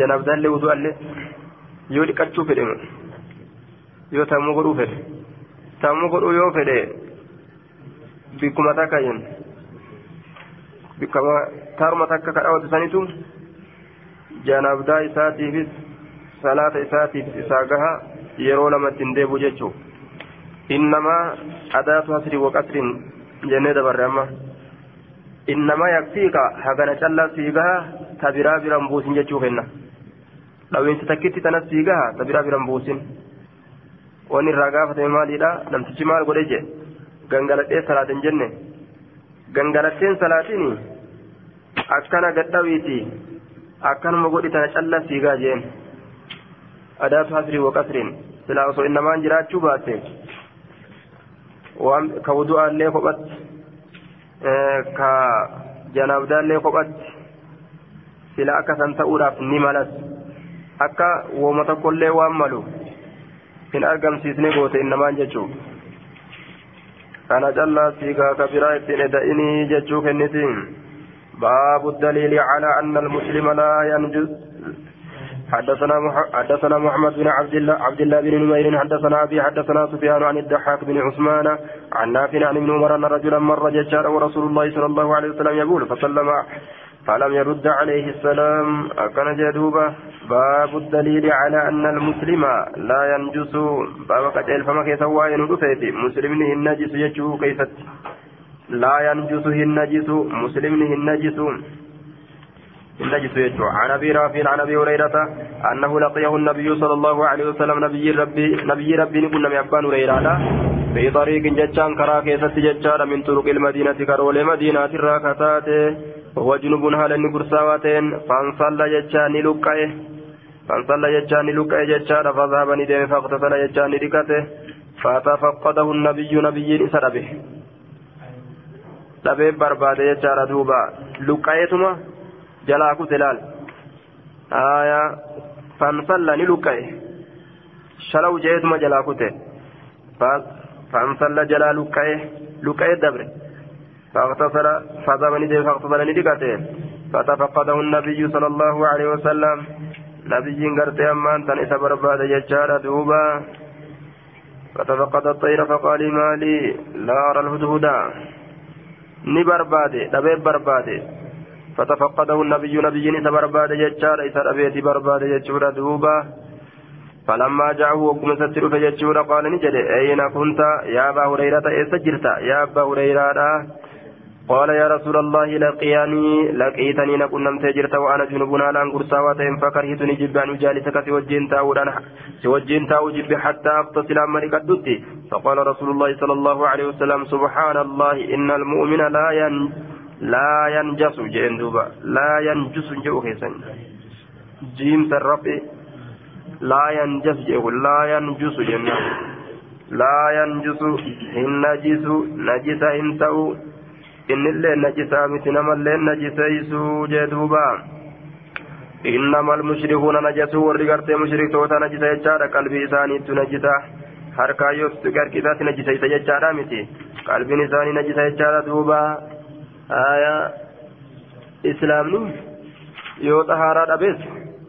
janaabdaallee wudu allee yoo dhiqachuu fedhe yoo tammuu godhuu fedhe tammuu godhuu yoo fedhe bikkuma takka bikkama taaruma takka ka dhawatu sanitu janaabdaa isaatiifis salaata isaatiif isaa gaha yeroo lamatti hin deebu jechuu innamaa adaatu hasri waqasrin jennee dabarre amma biraa biran buusin jechuu kenna dhawiinsa takkitti tanas sii gaha ta biraa biran buusin wanni irraa gaafatame maaliidha namtichi maal godhe je gangaladhee salaatin jenne gangalatteen salaatiin akkana gadhawiiti akkanuma godhi tana callaa sii gaha jeen adaatu hasrii waqasriin silaa osoo innamaan jiraachuu baate ka wudu'aallee kophatti ka janaabdaallee kophatti sila akka san ta'uudhaaf ni malas akka wooma tokkollee waan malu hin argamsiisne goote innamaan jechuu kana callaa siigaa ka biraa ittiin eda'inii jechuu kenniti باب الدليل على أن المسلم لا ينجس حدثنا حدثنا محمد بن عبد الله عبد الله بن نمير حدثنا أبي حدثنا سفيان عن الضحاك بن عثمان عن نافع عن ابن عمر أن رجلا مر ججار ورسول الله صلى الله عليه وسلم يقول فسلم فلم يرد عليه السلام أكن جدوبة. باب الدليل على أن المسلم لا ينجس. باب قتل فما كيف وين مسلم النجس يجوه كيف؟ لا ينجس النجس مسلم النجس. النجس يجوع عن أبي رافع عن أبي هريرة أنه لقيه النبي صلى الله عليه وسلم نبي ربي نبي ربي نقول نبي أبان هريرة في طريق جتان كرا كيست جتان من طرق المدينة كرول مدينة الراكتات وهو جنوب هال نقرساواتين فانصلى جتان لقيه. فانصلى جتان لقيه جتان فذهب ندم فاغتسل جتان لكته فتفقده النبي نبي سربه. dhabee barbaade jechaadha duuba luqqa'eetuma jalaa kute laal aya fansalla ni luqqa'e shalaw je'eetuma jalaa kute fansalla jalaa luqqa'e luqqa'e dabre فاغتسل فذهب ندم فاغتسل ندقته فتفقده النبي صلى الله عليه وسلم. نبي قرت أمان تنس برباد يجار دوبا. فتفقد الطير فقال ما لي لا أرى الهدهدا. barbaade dhabee barbaade فتفقده النبي نبي برباد جتشار إذا أبيت برباد جتشورا دوبا. فلما جاءه وقم ستر فجتشورا قال نجد أين كنت؟ يا أبا هريرة إسجرت يا أبا هريرة قال يا رسول الله لقياني لقيتني نكون نمت جرت وأنا جنوب على انقرصا واتهم فكرهتني جب أن أجالسك سوجين تاودان سوجين تاو جب حتى اغتسل امرك الدتي فقال رسول الله صلى الله عليه وسلم سبحان الله إن المؤمن لا ين لا ينجس جندوبا لا ينجس جو خيسن جيم سرفي لا ينجس جو لا ينجس جنة لا ينجس النجس نجس انتو innillee najisaa miti namallee najiseeysuu jee duuba إنما المشركون نجسوا ورقرت مشركتوتا نجسا يجارة قلبي إسانيت نجسا harkaa yoo garki isaatti najjisa jechaadha miti qalbiin isaanii najjisa jechaadha duuba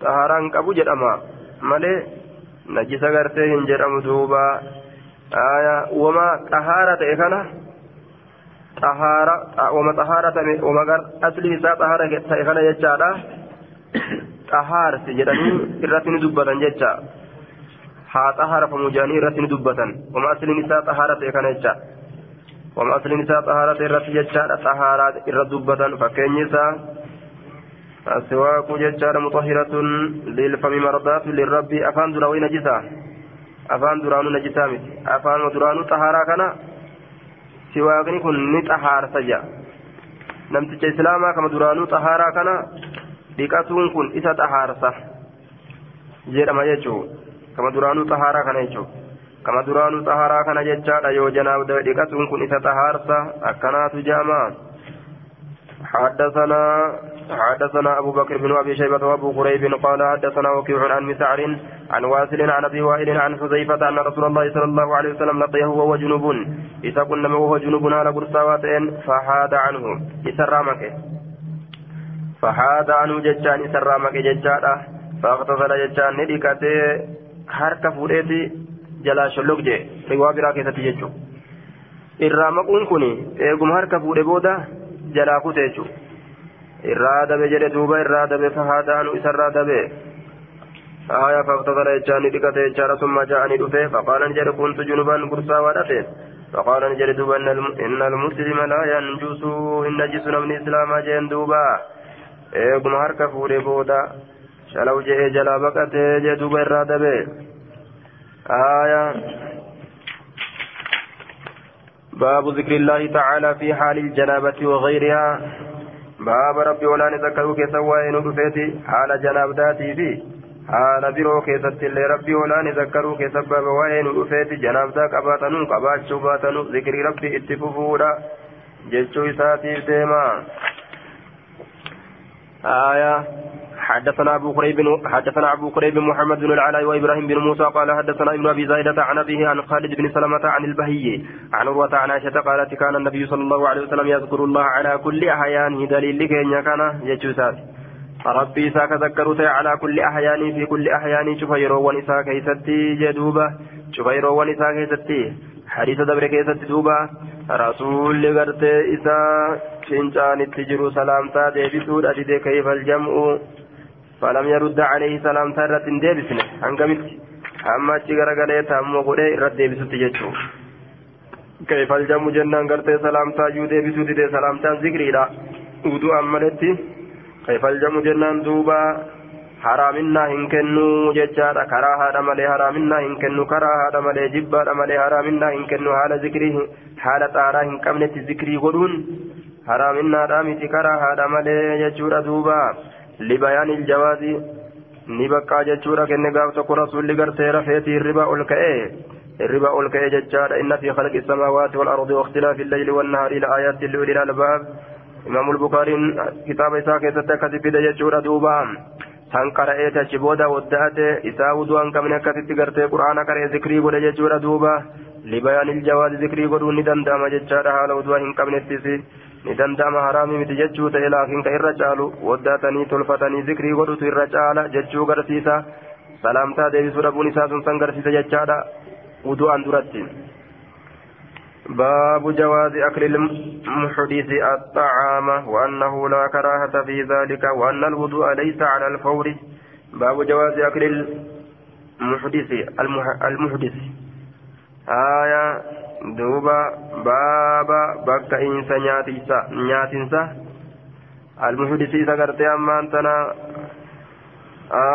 xahaaraa hin qabu jedhama malee najjisa gartee hin jedhamu duuba aya wama xahaara ta'e kana xahaara wama xahaara ta'e wama gar asli isaa xahaara ta'e kana jechaadha xahaarsi jedhanii irratti ni dubbatan jecha haa xahaarafamu jedhanii irratti ni dubbatan wama asliin isaa xahaara ta'e kana jecha isaa xahaara ta'e irratti jechaadha xahaaraa irra dubbatan fakkeenyi isaa السواك ججار مطهرة للفم مرضات للرب أفان دراوي نجسا أفان درانو نجسا أفان درانو كنا siwaaqni kun ni xahaarsa jedha namticha islaamaa kama duraanuu xahaaraa kana dhiqatuun kun isa xahaarsa jedhama jechuu kama duraanuu xahaaraa kana jechuu kama duraanuu xahaaraa kana jechaadha yoo janaaf dhiqatuun kun isa xahaarsa akkanaatu jedhama حدثنا حدثنا أبو بكر بن أبي شيبة وأبو قريب قال حدثنا وكيع عن مسعر عن واسل عن أبي وائل عن حذيفة أن رسول الله صلى الله عليه وسلم لقيه وهو جنوب إذا كنا وهو جنوب على قرصاوات فحاد عنه إسرامك فحاد عنه ججان إسرامك ججانا فاغتسل ججان نديكته harka fuudheeti jalaa sholloq jee riwaa biraa keessatti jechuudha irraa maquun kun eeguma harka fuudhe booda jalaa kute jechuudha irraa dabe jedhe duuba irraa dabe fahaadaanu isarraa dabe آية فاغتسل يجاني دقته يجارة ثم جاءني دفه فقال نجد كنت جنبا قرصا ودته فقال نجد دوبا إن المسلم لا ينجس إن نجس من إسلام جين دوبا إيقم هرك فوري بودا شلو جئ جلا بقته جي دوبا إرادة به آية باب ذكر الله تعالى في حال الجنابة وغيرها باب ربي ولا نذكره كسوائن رفيتي حال جنابتاتي keessatti illee rabbii olaani zakkaruu keessa sababa waa'ee nu dhufeeti janaabdaa qabaatanuu qabaachuu baatanuu zikrii rabbii itti fufuudha jechuu isaatiif deema آية حدثنا أبو قريب حدثنا أبو قريب محمد بن العلاء وإبراهيم بن موسى قال حدثنا ابن أبي زايدة عن أبيه عن خالد بن سلمة عن البهي عن عروة عن عائشة قالت كان النبي صلى الله عليه وسلم يذكر الله على كل أحيانه دليل لك إن كان يجوسات ربي إساك ذكرت على كل أحياني في كل أحياني شوف يروان إساك كيستي جدوبة. شوف إساك كيستي. حديث دبر كيستي دوبة. رسول غرت إسا شنجان التجر سلامتا ديبسود أجد كيف الجمع. فلم يرد عليه سلامتا رت ديبسنه هنقمت أما أتشي غرغلي تامو قولي رت ديبسود تججو كيف الجمع جنان غرت سلامتا جو ديبسود دي سلامتا ذكري لا ودو أمالتي كيف الجمع جنان دوبا haraaminaa hin kennu karaa haadha malee jibbaadha malee haraaminaa hin kennu haala zikrii haala xaaraa hin qabnetti zikrii godhuun haraaminaadha miti karaa haadha malee jechuudha duuba kenne gaaf tokko rasuulli gartee rafeetii hirriba ol ka'ee hirriba ol ka'ee jechaadha inna fi khalqi samaawaati wal ardi واختلاف الليل والنهار لآيات لأولي الألباب إمام البخاري كتاب إساء كيست كتب جيشورا دوبا wadda'ate isaa uduu an qabne akkasitti gartee quraana qara'ee zikrii godhe jechuudha duuba libayaan iljawaazi zikrii godhuun ni danda'ama jechaadha haala uduu hin qabnettis jechuu ta'e laakiin ka irra caalu waddaatanii tolfatanii zikrii godhutu irra caala jechuu garsiisa salaamtaa deebisuu dhabuun isaa sun san garsiisa jechaadha uduu an duratti. باب جواز أكل المحدث الطعام وأنه لا كراهة في ذلك وأن الوضوء ليس على الفور باب جواز أكل المحدث المحدث آية بك إنسا نياتيسا نياتيسا المحدث إذا قرت أما أنتنا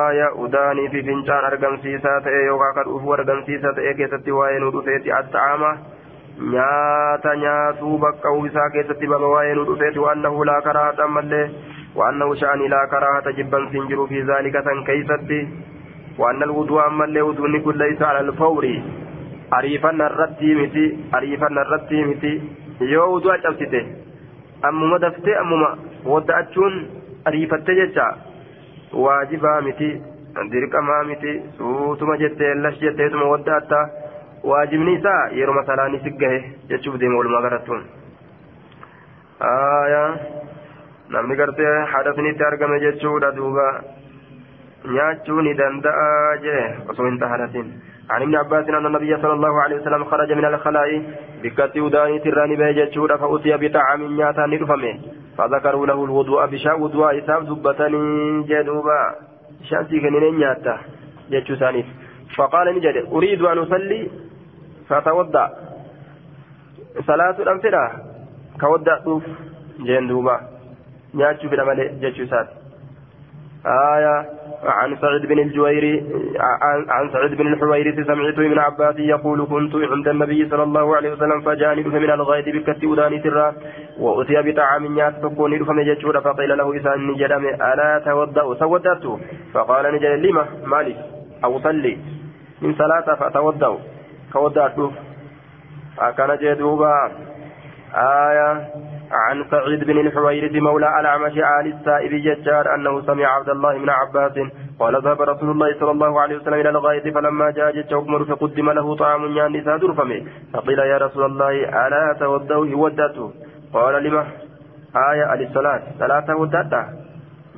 آية أداني في فنجان أرقم سيسا تأي يوكا قد أفو أرقم سيسا تأي كيستي وين ودفيتي الطعامة nyaata nyaatuu bakka uwwisaa keessatti baba waa'ee nu dhufeeti waannahu laa karaahata ammallee waannahu sha'anii laa karaahata jibbansiin jiru fi zaalika san keeysatti waanna alwudu'a ammallee wuduunni kun laysa ala alfawri ariifanna irratti miti ariifanna irratti miti. Yoo wudu'a cabsite ammuma daftee ammuma wadda'achuun ariifatte jecha waajibaa miti dirqamaa miti suutuma jettee lash jetteetuma wadda'atta waajibni isaa yeroo masalaani si gahe jechuuf deema walumaa garattuun. Namni gartee hadasnitti argame jechuudha duuba. Nyaachuu ni danda'a jee osoo hin taharatin عن ابن عباس أن النبي صلى الله عليه وسلم خرج من الخلاء بكت وداني تراني بيجتشورا فأتي بطعام نياتا نرفمه. فذكروا له الوضوء بشاء وضوء إساب زبتني جدوبا. شانسي كنين نياتا. جتشو ثاني فقال نجد أريد أن أصلي. فتودع صلاة الأمثلة كودع طوف جين دوبا نياتشو في العمل جتشو سات. آية. عن سعيد بن الجويري عن سعيد بن الحويرث سمعت ابن عباس يقول كنت عند النبي صلى الله عليه وسلم فجاني من الغيث بكت وداني سرا وأتي بطعام نيات تكون رفم جتشورا فقيل له إسان جدم ألا تودأ تودأت فقال نجل لما؟ مالك أو صلي. من صلاة فتودأ كودأت أكان جدوبا. آية. عن سعيد بن الحويرث مولى الأعمش آل السائب ججار أنه سمع عبد الله بن عباس قال ذهب رسول الله صلى الله عليه وسلم إلى الغاية فلما جاء جج عمر فقدم له طعام يعني سادر فمه فقيل يا رسول الله ألا تودوه ودته قال لما؟ آية للصلاة صلاة ودته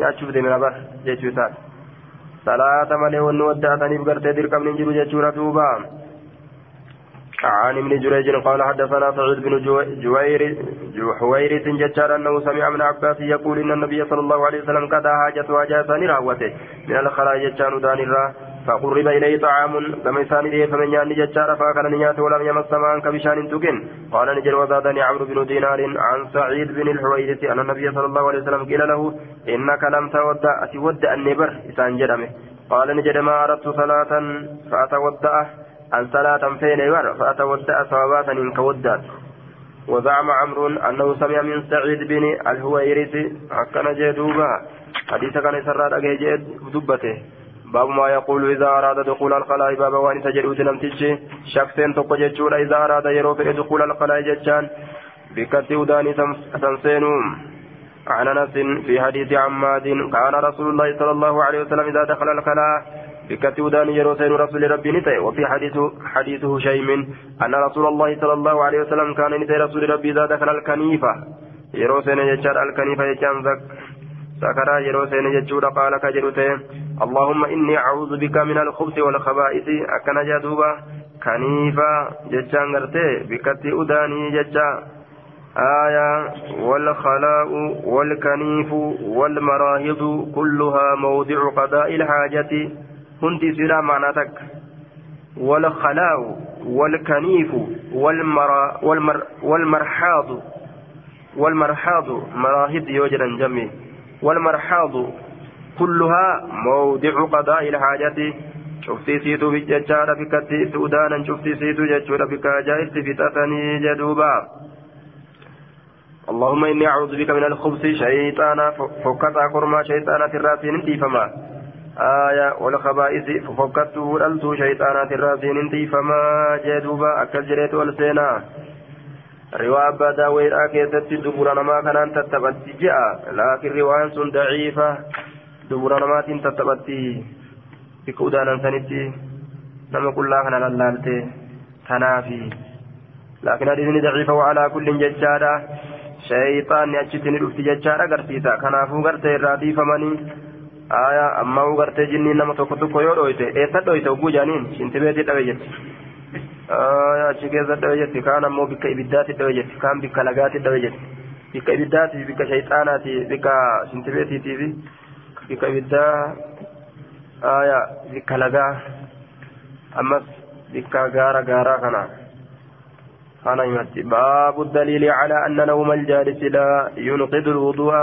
يا شوف دي من أبر جيشوسات صلاة ملي ونودتني بقرتي دركم ننجر جيشورة توبا عن ابن جريج قال حدثنا سعيد بن جوير حويرث ججار أنه سمع من عباس يقول إن النبي صلى الله عليه وسلم قد حاجة وجاسان راوته من الخلاء ججان دان فقرب إليه طعام كما يسان اليه فمن يعني ججار فأكل نيات ولم يمس سمان كبشان تكن قال نجر وزادني عمرو بن دينار عن سعيد بن الحويرث أن النبي صلى الله عليه وسلم قيل له إنك لم تودع اتودع النبر إسان جرمه. قال نجد ما أردت صلاة فاتودعه أن صلاة فين يمر فأتودع صوابات إن كودات وزعم عمرو أنه سمع من سعيد بن الهويرث أكن جدوبا. حديث كان سراد أجيجد دبته. باب ما يقول إذا أراد دخول الخلاء باب وان تجرؤ نمتج شخصين تقججون إذا أراد يروف دخول الخلاء ججان بكت وداني تنسينون عن أنس في حديث عماد كان رسول الله صلى الله عليه وسلم إذا دخل الخلاء بكت ودان يروسين رسول ربي نتي. وفي حديث حديث هشيم أن رسول الله صلى الله عليه وسلم كان نتي رسول ربي إذا دخل الكنيفة. يروسين يجار الكنيفة يجان ذك سكرا يرو سين يجود قال كجرته اللهم إني أعوذ بك من الخبث والخبائث. أكن جدوبا كنيفا ججان غرتي بكتي أداني ججا آية والخلاء والكنيف والمراهض كلها موضع قضاء الحاجة. كنت سلا معناتك والخلاء والكنيف والمرا والمر والمرحاض. والمرحاض مراهض يوجد جميع. والمرحاض كلها موضع قضاء الحاجة شفتي سيتو بججارة بكتي سودانا شفتي سيتو ججورة بكاجائز فتاتني جدوبا. اللهم إني أعوذ بك من الخبث شيطانا فكتا كرما شيطانا الراسين انتي فما آية والخبائث ففكت وللت شيطانا الراسين انتي فما جدوبا أكل جريت والسينا riwaa abbaa daawweedhaa keessatti dubura namaa kanaan tattaphatti je'a laakiin riwaan sun daciifa dubura namaatiin tattaphatti bikka udaanan sanitti nama qullaa kana lallaalte tanaafi laakiin hadiisni daciifa wa'alaa kullin jechaadha shayxaanni achitti ni dhufti jechaadha agarsiisa kanaafuu gartee dhiifamanii aayaa ammaa gartee jinniin nama tokko tokko yoo dhoyte eessa dhoyte oguu jaaniin shintibeetii dhabe jetti achi keessa dhawe jetti kaan ammoo bikka ibiddaatti dhawe jetti kaan bikka lagaatti dhawe jetti bikka ibiddaati bikka shayxaanaati bikka shintibeetiitii fi bikka ibiddaa aya bikka lagaa ammas bikka gaara gaaraa kana kana himatti baabu daliili calaa anna nawma aljaalisi laa yunqidu lwudu'a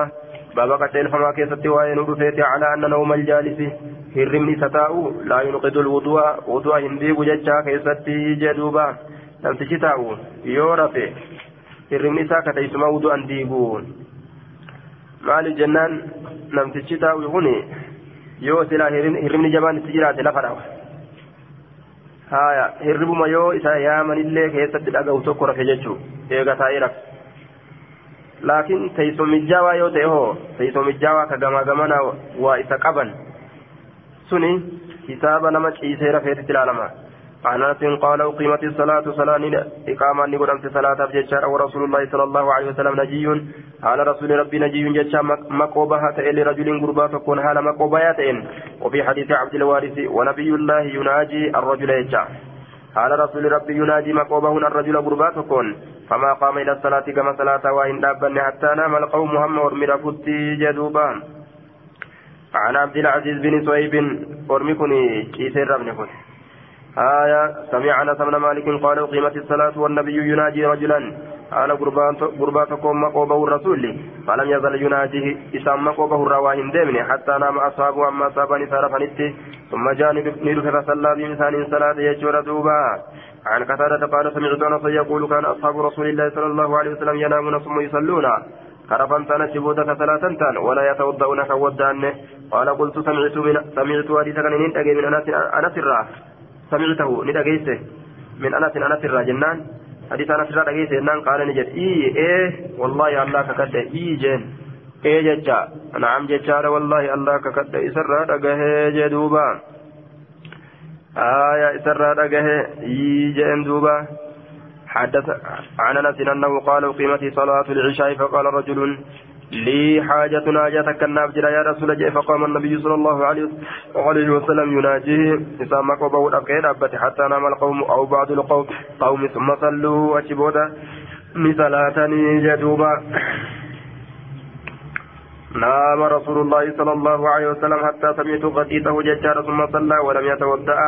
waa'ee nu dhufeeti calaa anna nawma aljaalisi hirribni isa taa'u laa yunqidu lwudu'a wudu'a hin diigu jechaa keessatti jedhuuba namtichi taa'u yoo rafe hirribni isaa kateessuma wudu'an diigu maaliif jennaan namtichi taa'u kun yoo silaa hirribni jabaan itti jiraate lafa dhawa haya hirribuma yoo isa yaamanillee keessatti dhaga'u tokko rafe jechuu eega taa'ee rafe laakiin teessumijjaawaa yoo ta'e hoo teessumijjaawaa ka gamaa gamana waa isa qaban سني كتاب نما عيسى رفيت العالم عن انس قال اقيمت الصلاة صلاة إقامة امس صلاة بجشار ورسول الله صلى الله عليه وسلم نجي على رسول ربي نجي جشا مقوبها تئل رجل غربا تكون حال مقوبها وفي حديث عبد الوارث ونبي الله يناجي الرجل يجا. على رسول ربي يناجي مقوبة الرجل غربا تكون. فما قام إلى الصلاة كما صلاة وإن دابن حتى نام القوم هم ورمي رفتي جدوبان عن عبد العزيز بن صهيب أرمكني كيسير آية سمع أنس مالك قال أقيمت الصلاة والنبي يناجي رجلا. قال قرباتكم مقوبه الرسول فلم يزل يناجيه إسام مقوبه الرواهن دمني حتى نام أصحابه أما أصابني سارفنت ثم جاء ندف فصلى بإنسان صلاة يجور دوبا عن قتادة قال سمعت أنس يقول كان أصحاب رسول الله صلى الله عليه وسلم ينامون ثم يصلون كرفان تانا شبودا كثلاثا تان ولا يتوضؤون كودان قال قلت سمعت من سمعت حديث كان من أنس أنس الرا سمعته ندقيسه من أنس أنس الرا جنان حديث أنس الرا دقيسه نان قال نجد إيه إيه والله الله ككد إيه جن إيه جتا نعم جتا والله الله ككد إسرا دقه جدوبا آية إسرا دقه إيه جن دوبا. حدث عن أنس إنه قال أقيمت صلاة العشاء فقال رجل لي حاجة ناجتك النافجر يا رسول الله فقام النبي صلى الله عليه وسلم يناجيه. إسامك وبود أبكي أبت حتى نام القوم أو بعض القوم. قوم ثم صلوا أشبودا مثلاتني جدوبا نام رسول الله صلى الله عليه وسلم حتى سمعت غطيته ججار ثم صلى ولم يتودأ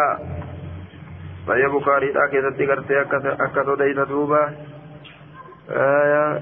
فهي بخاري لا كيست قرتي أكثر ديت دوبا آية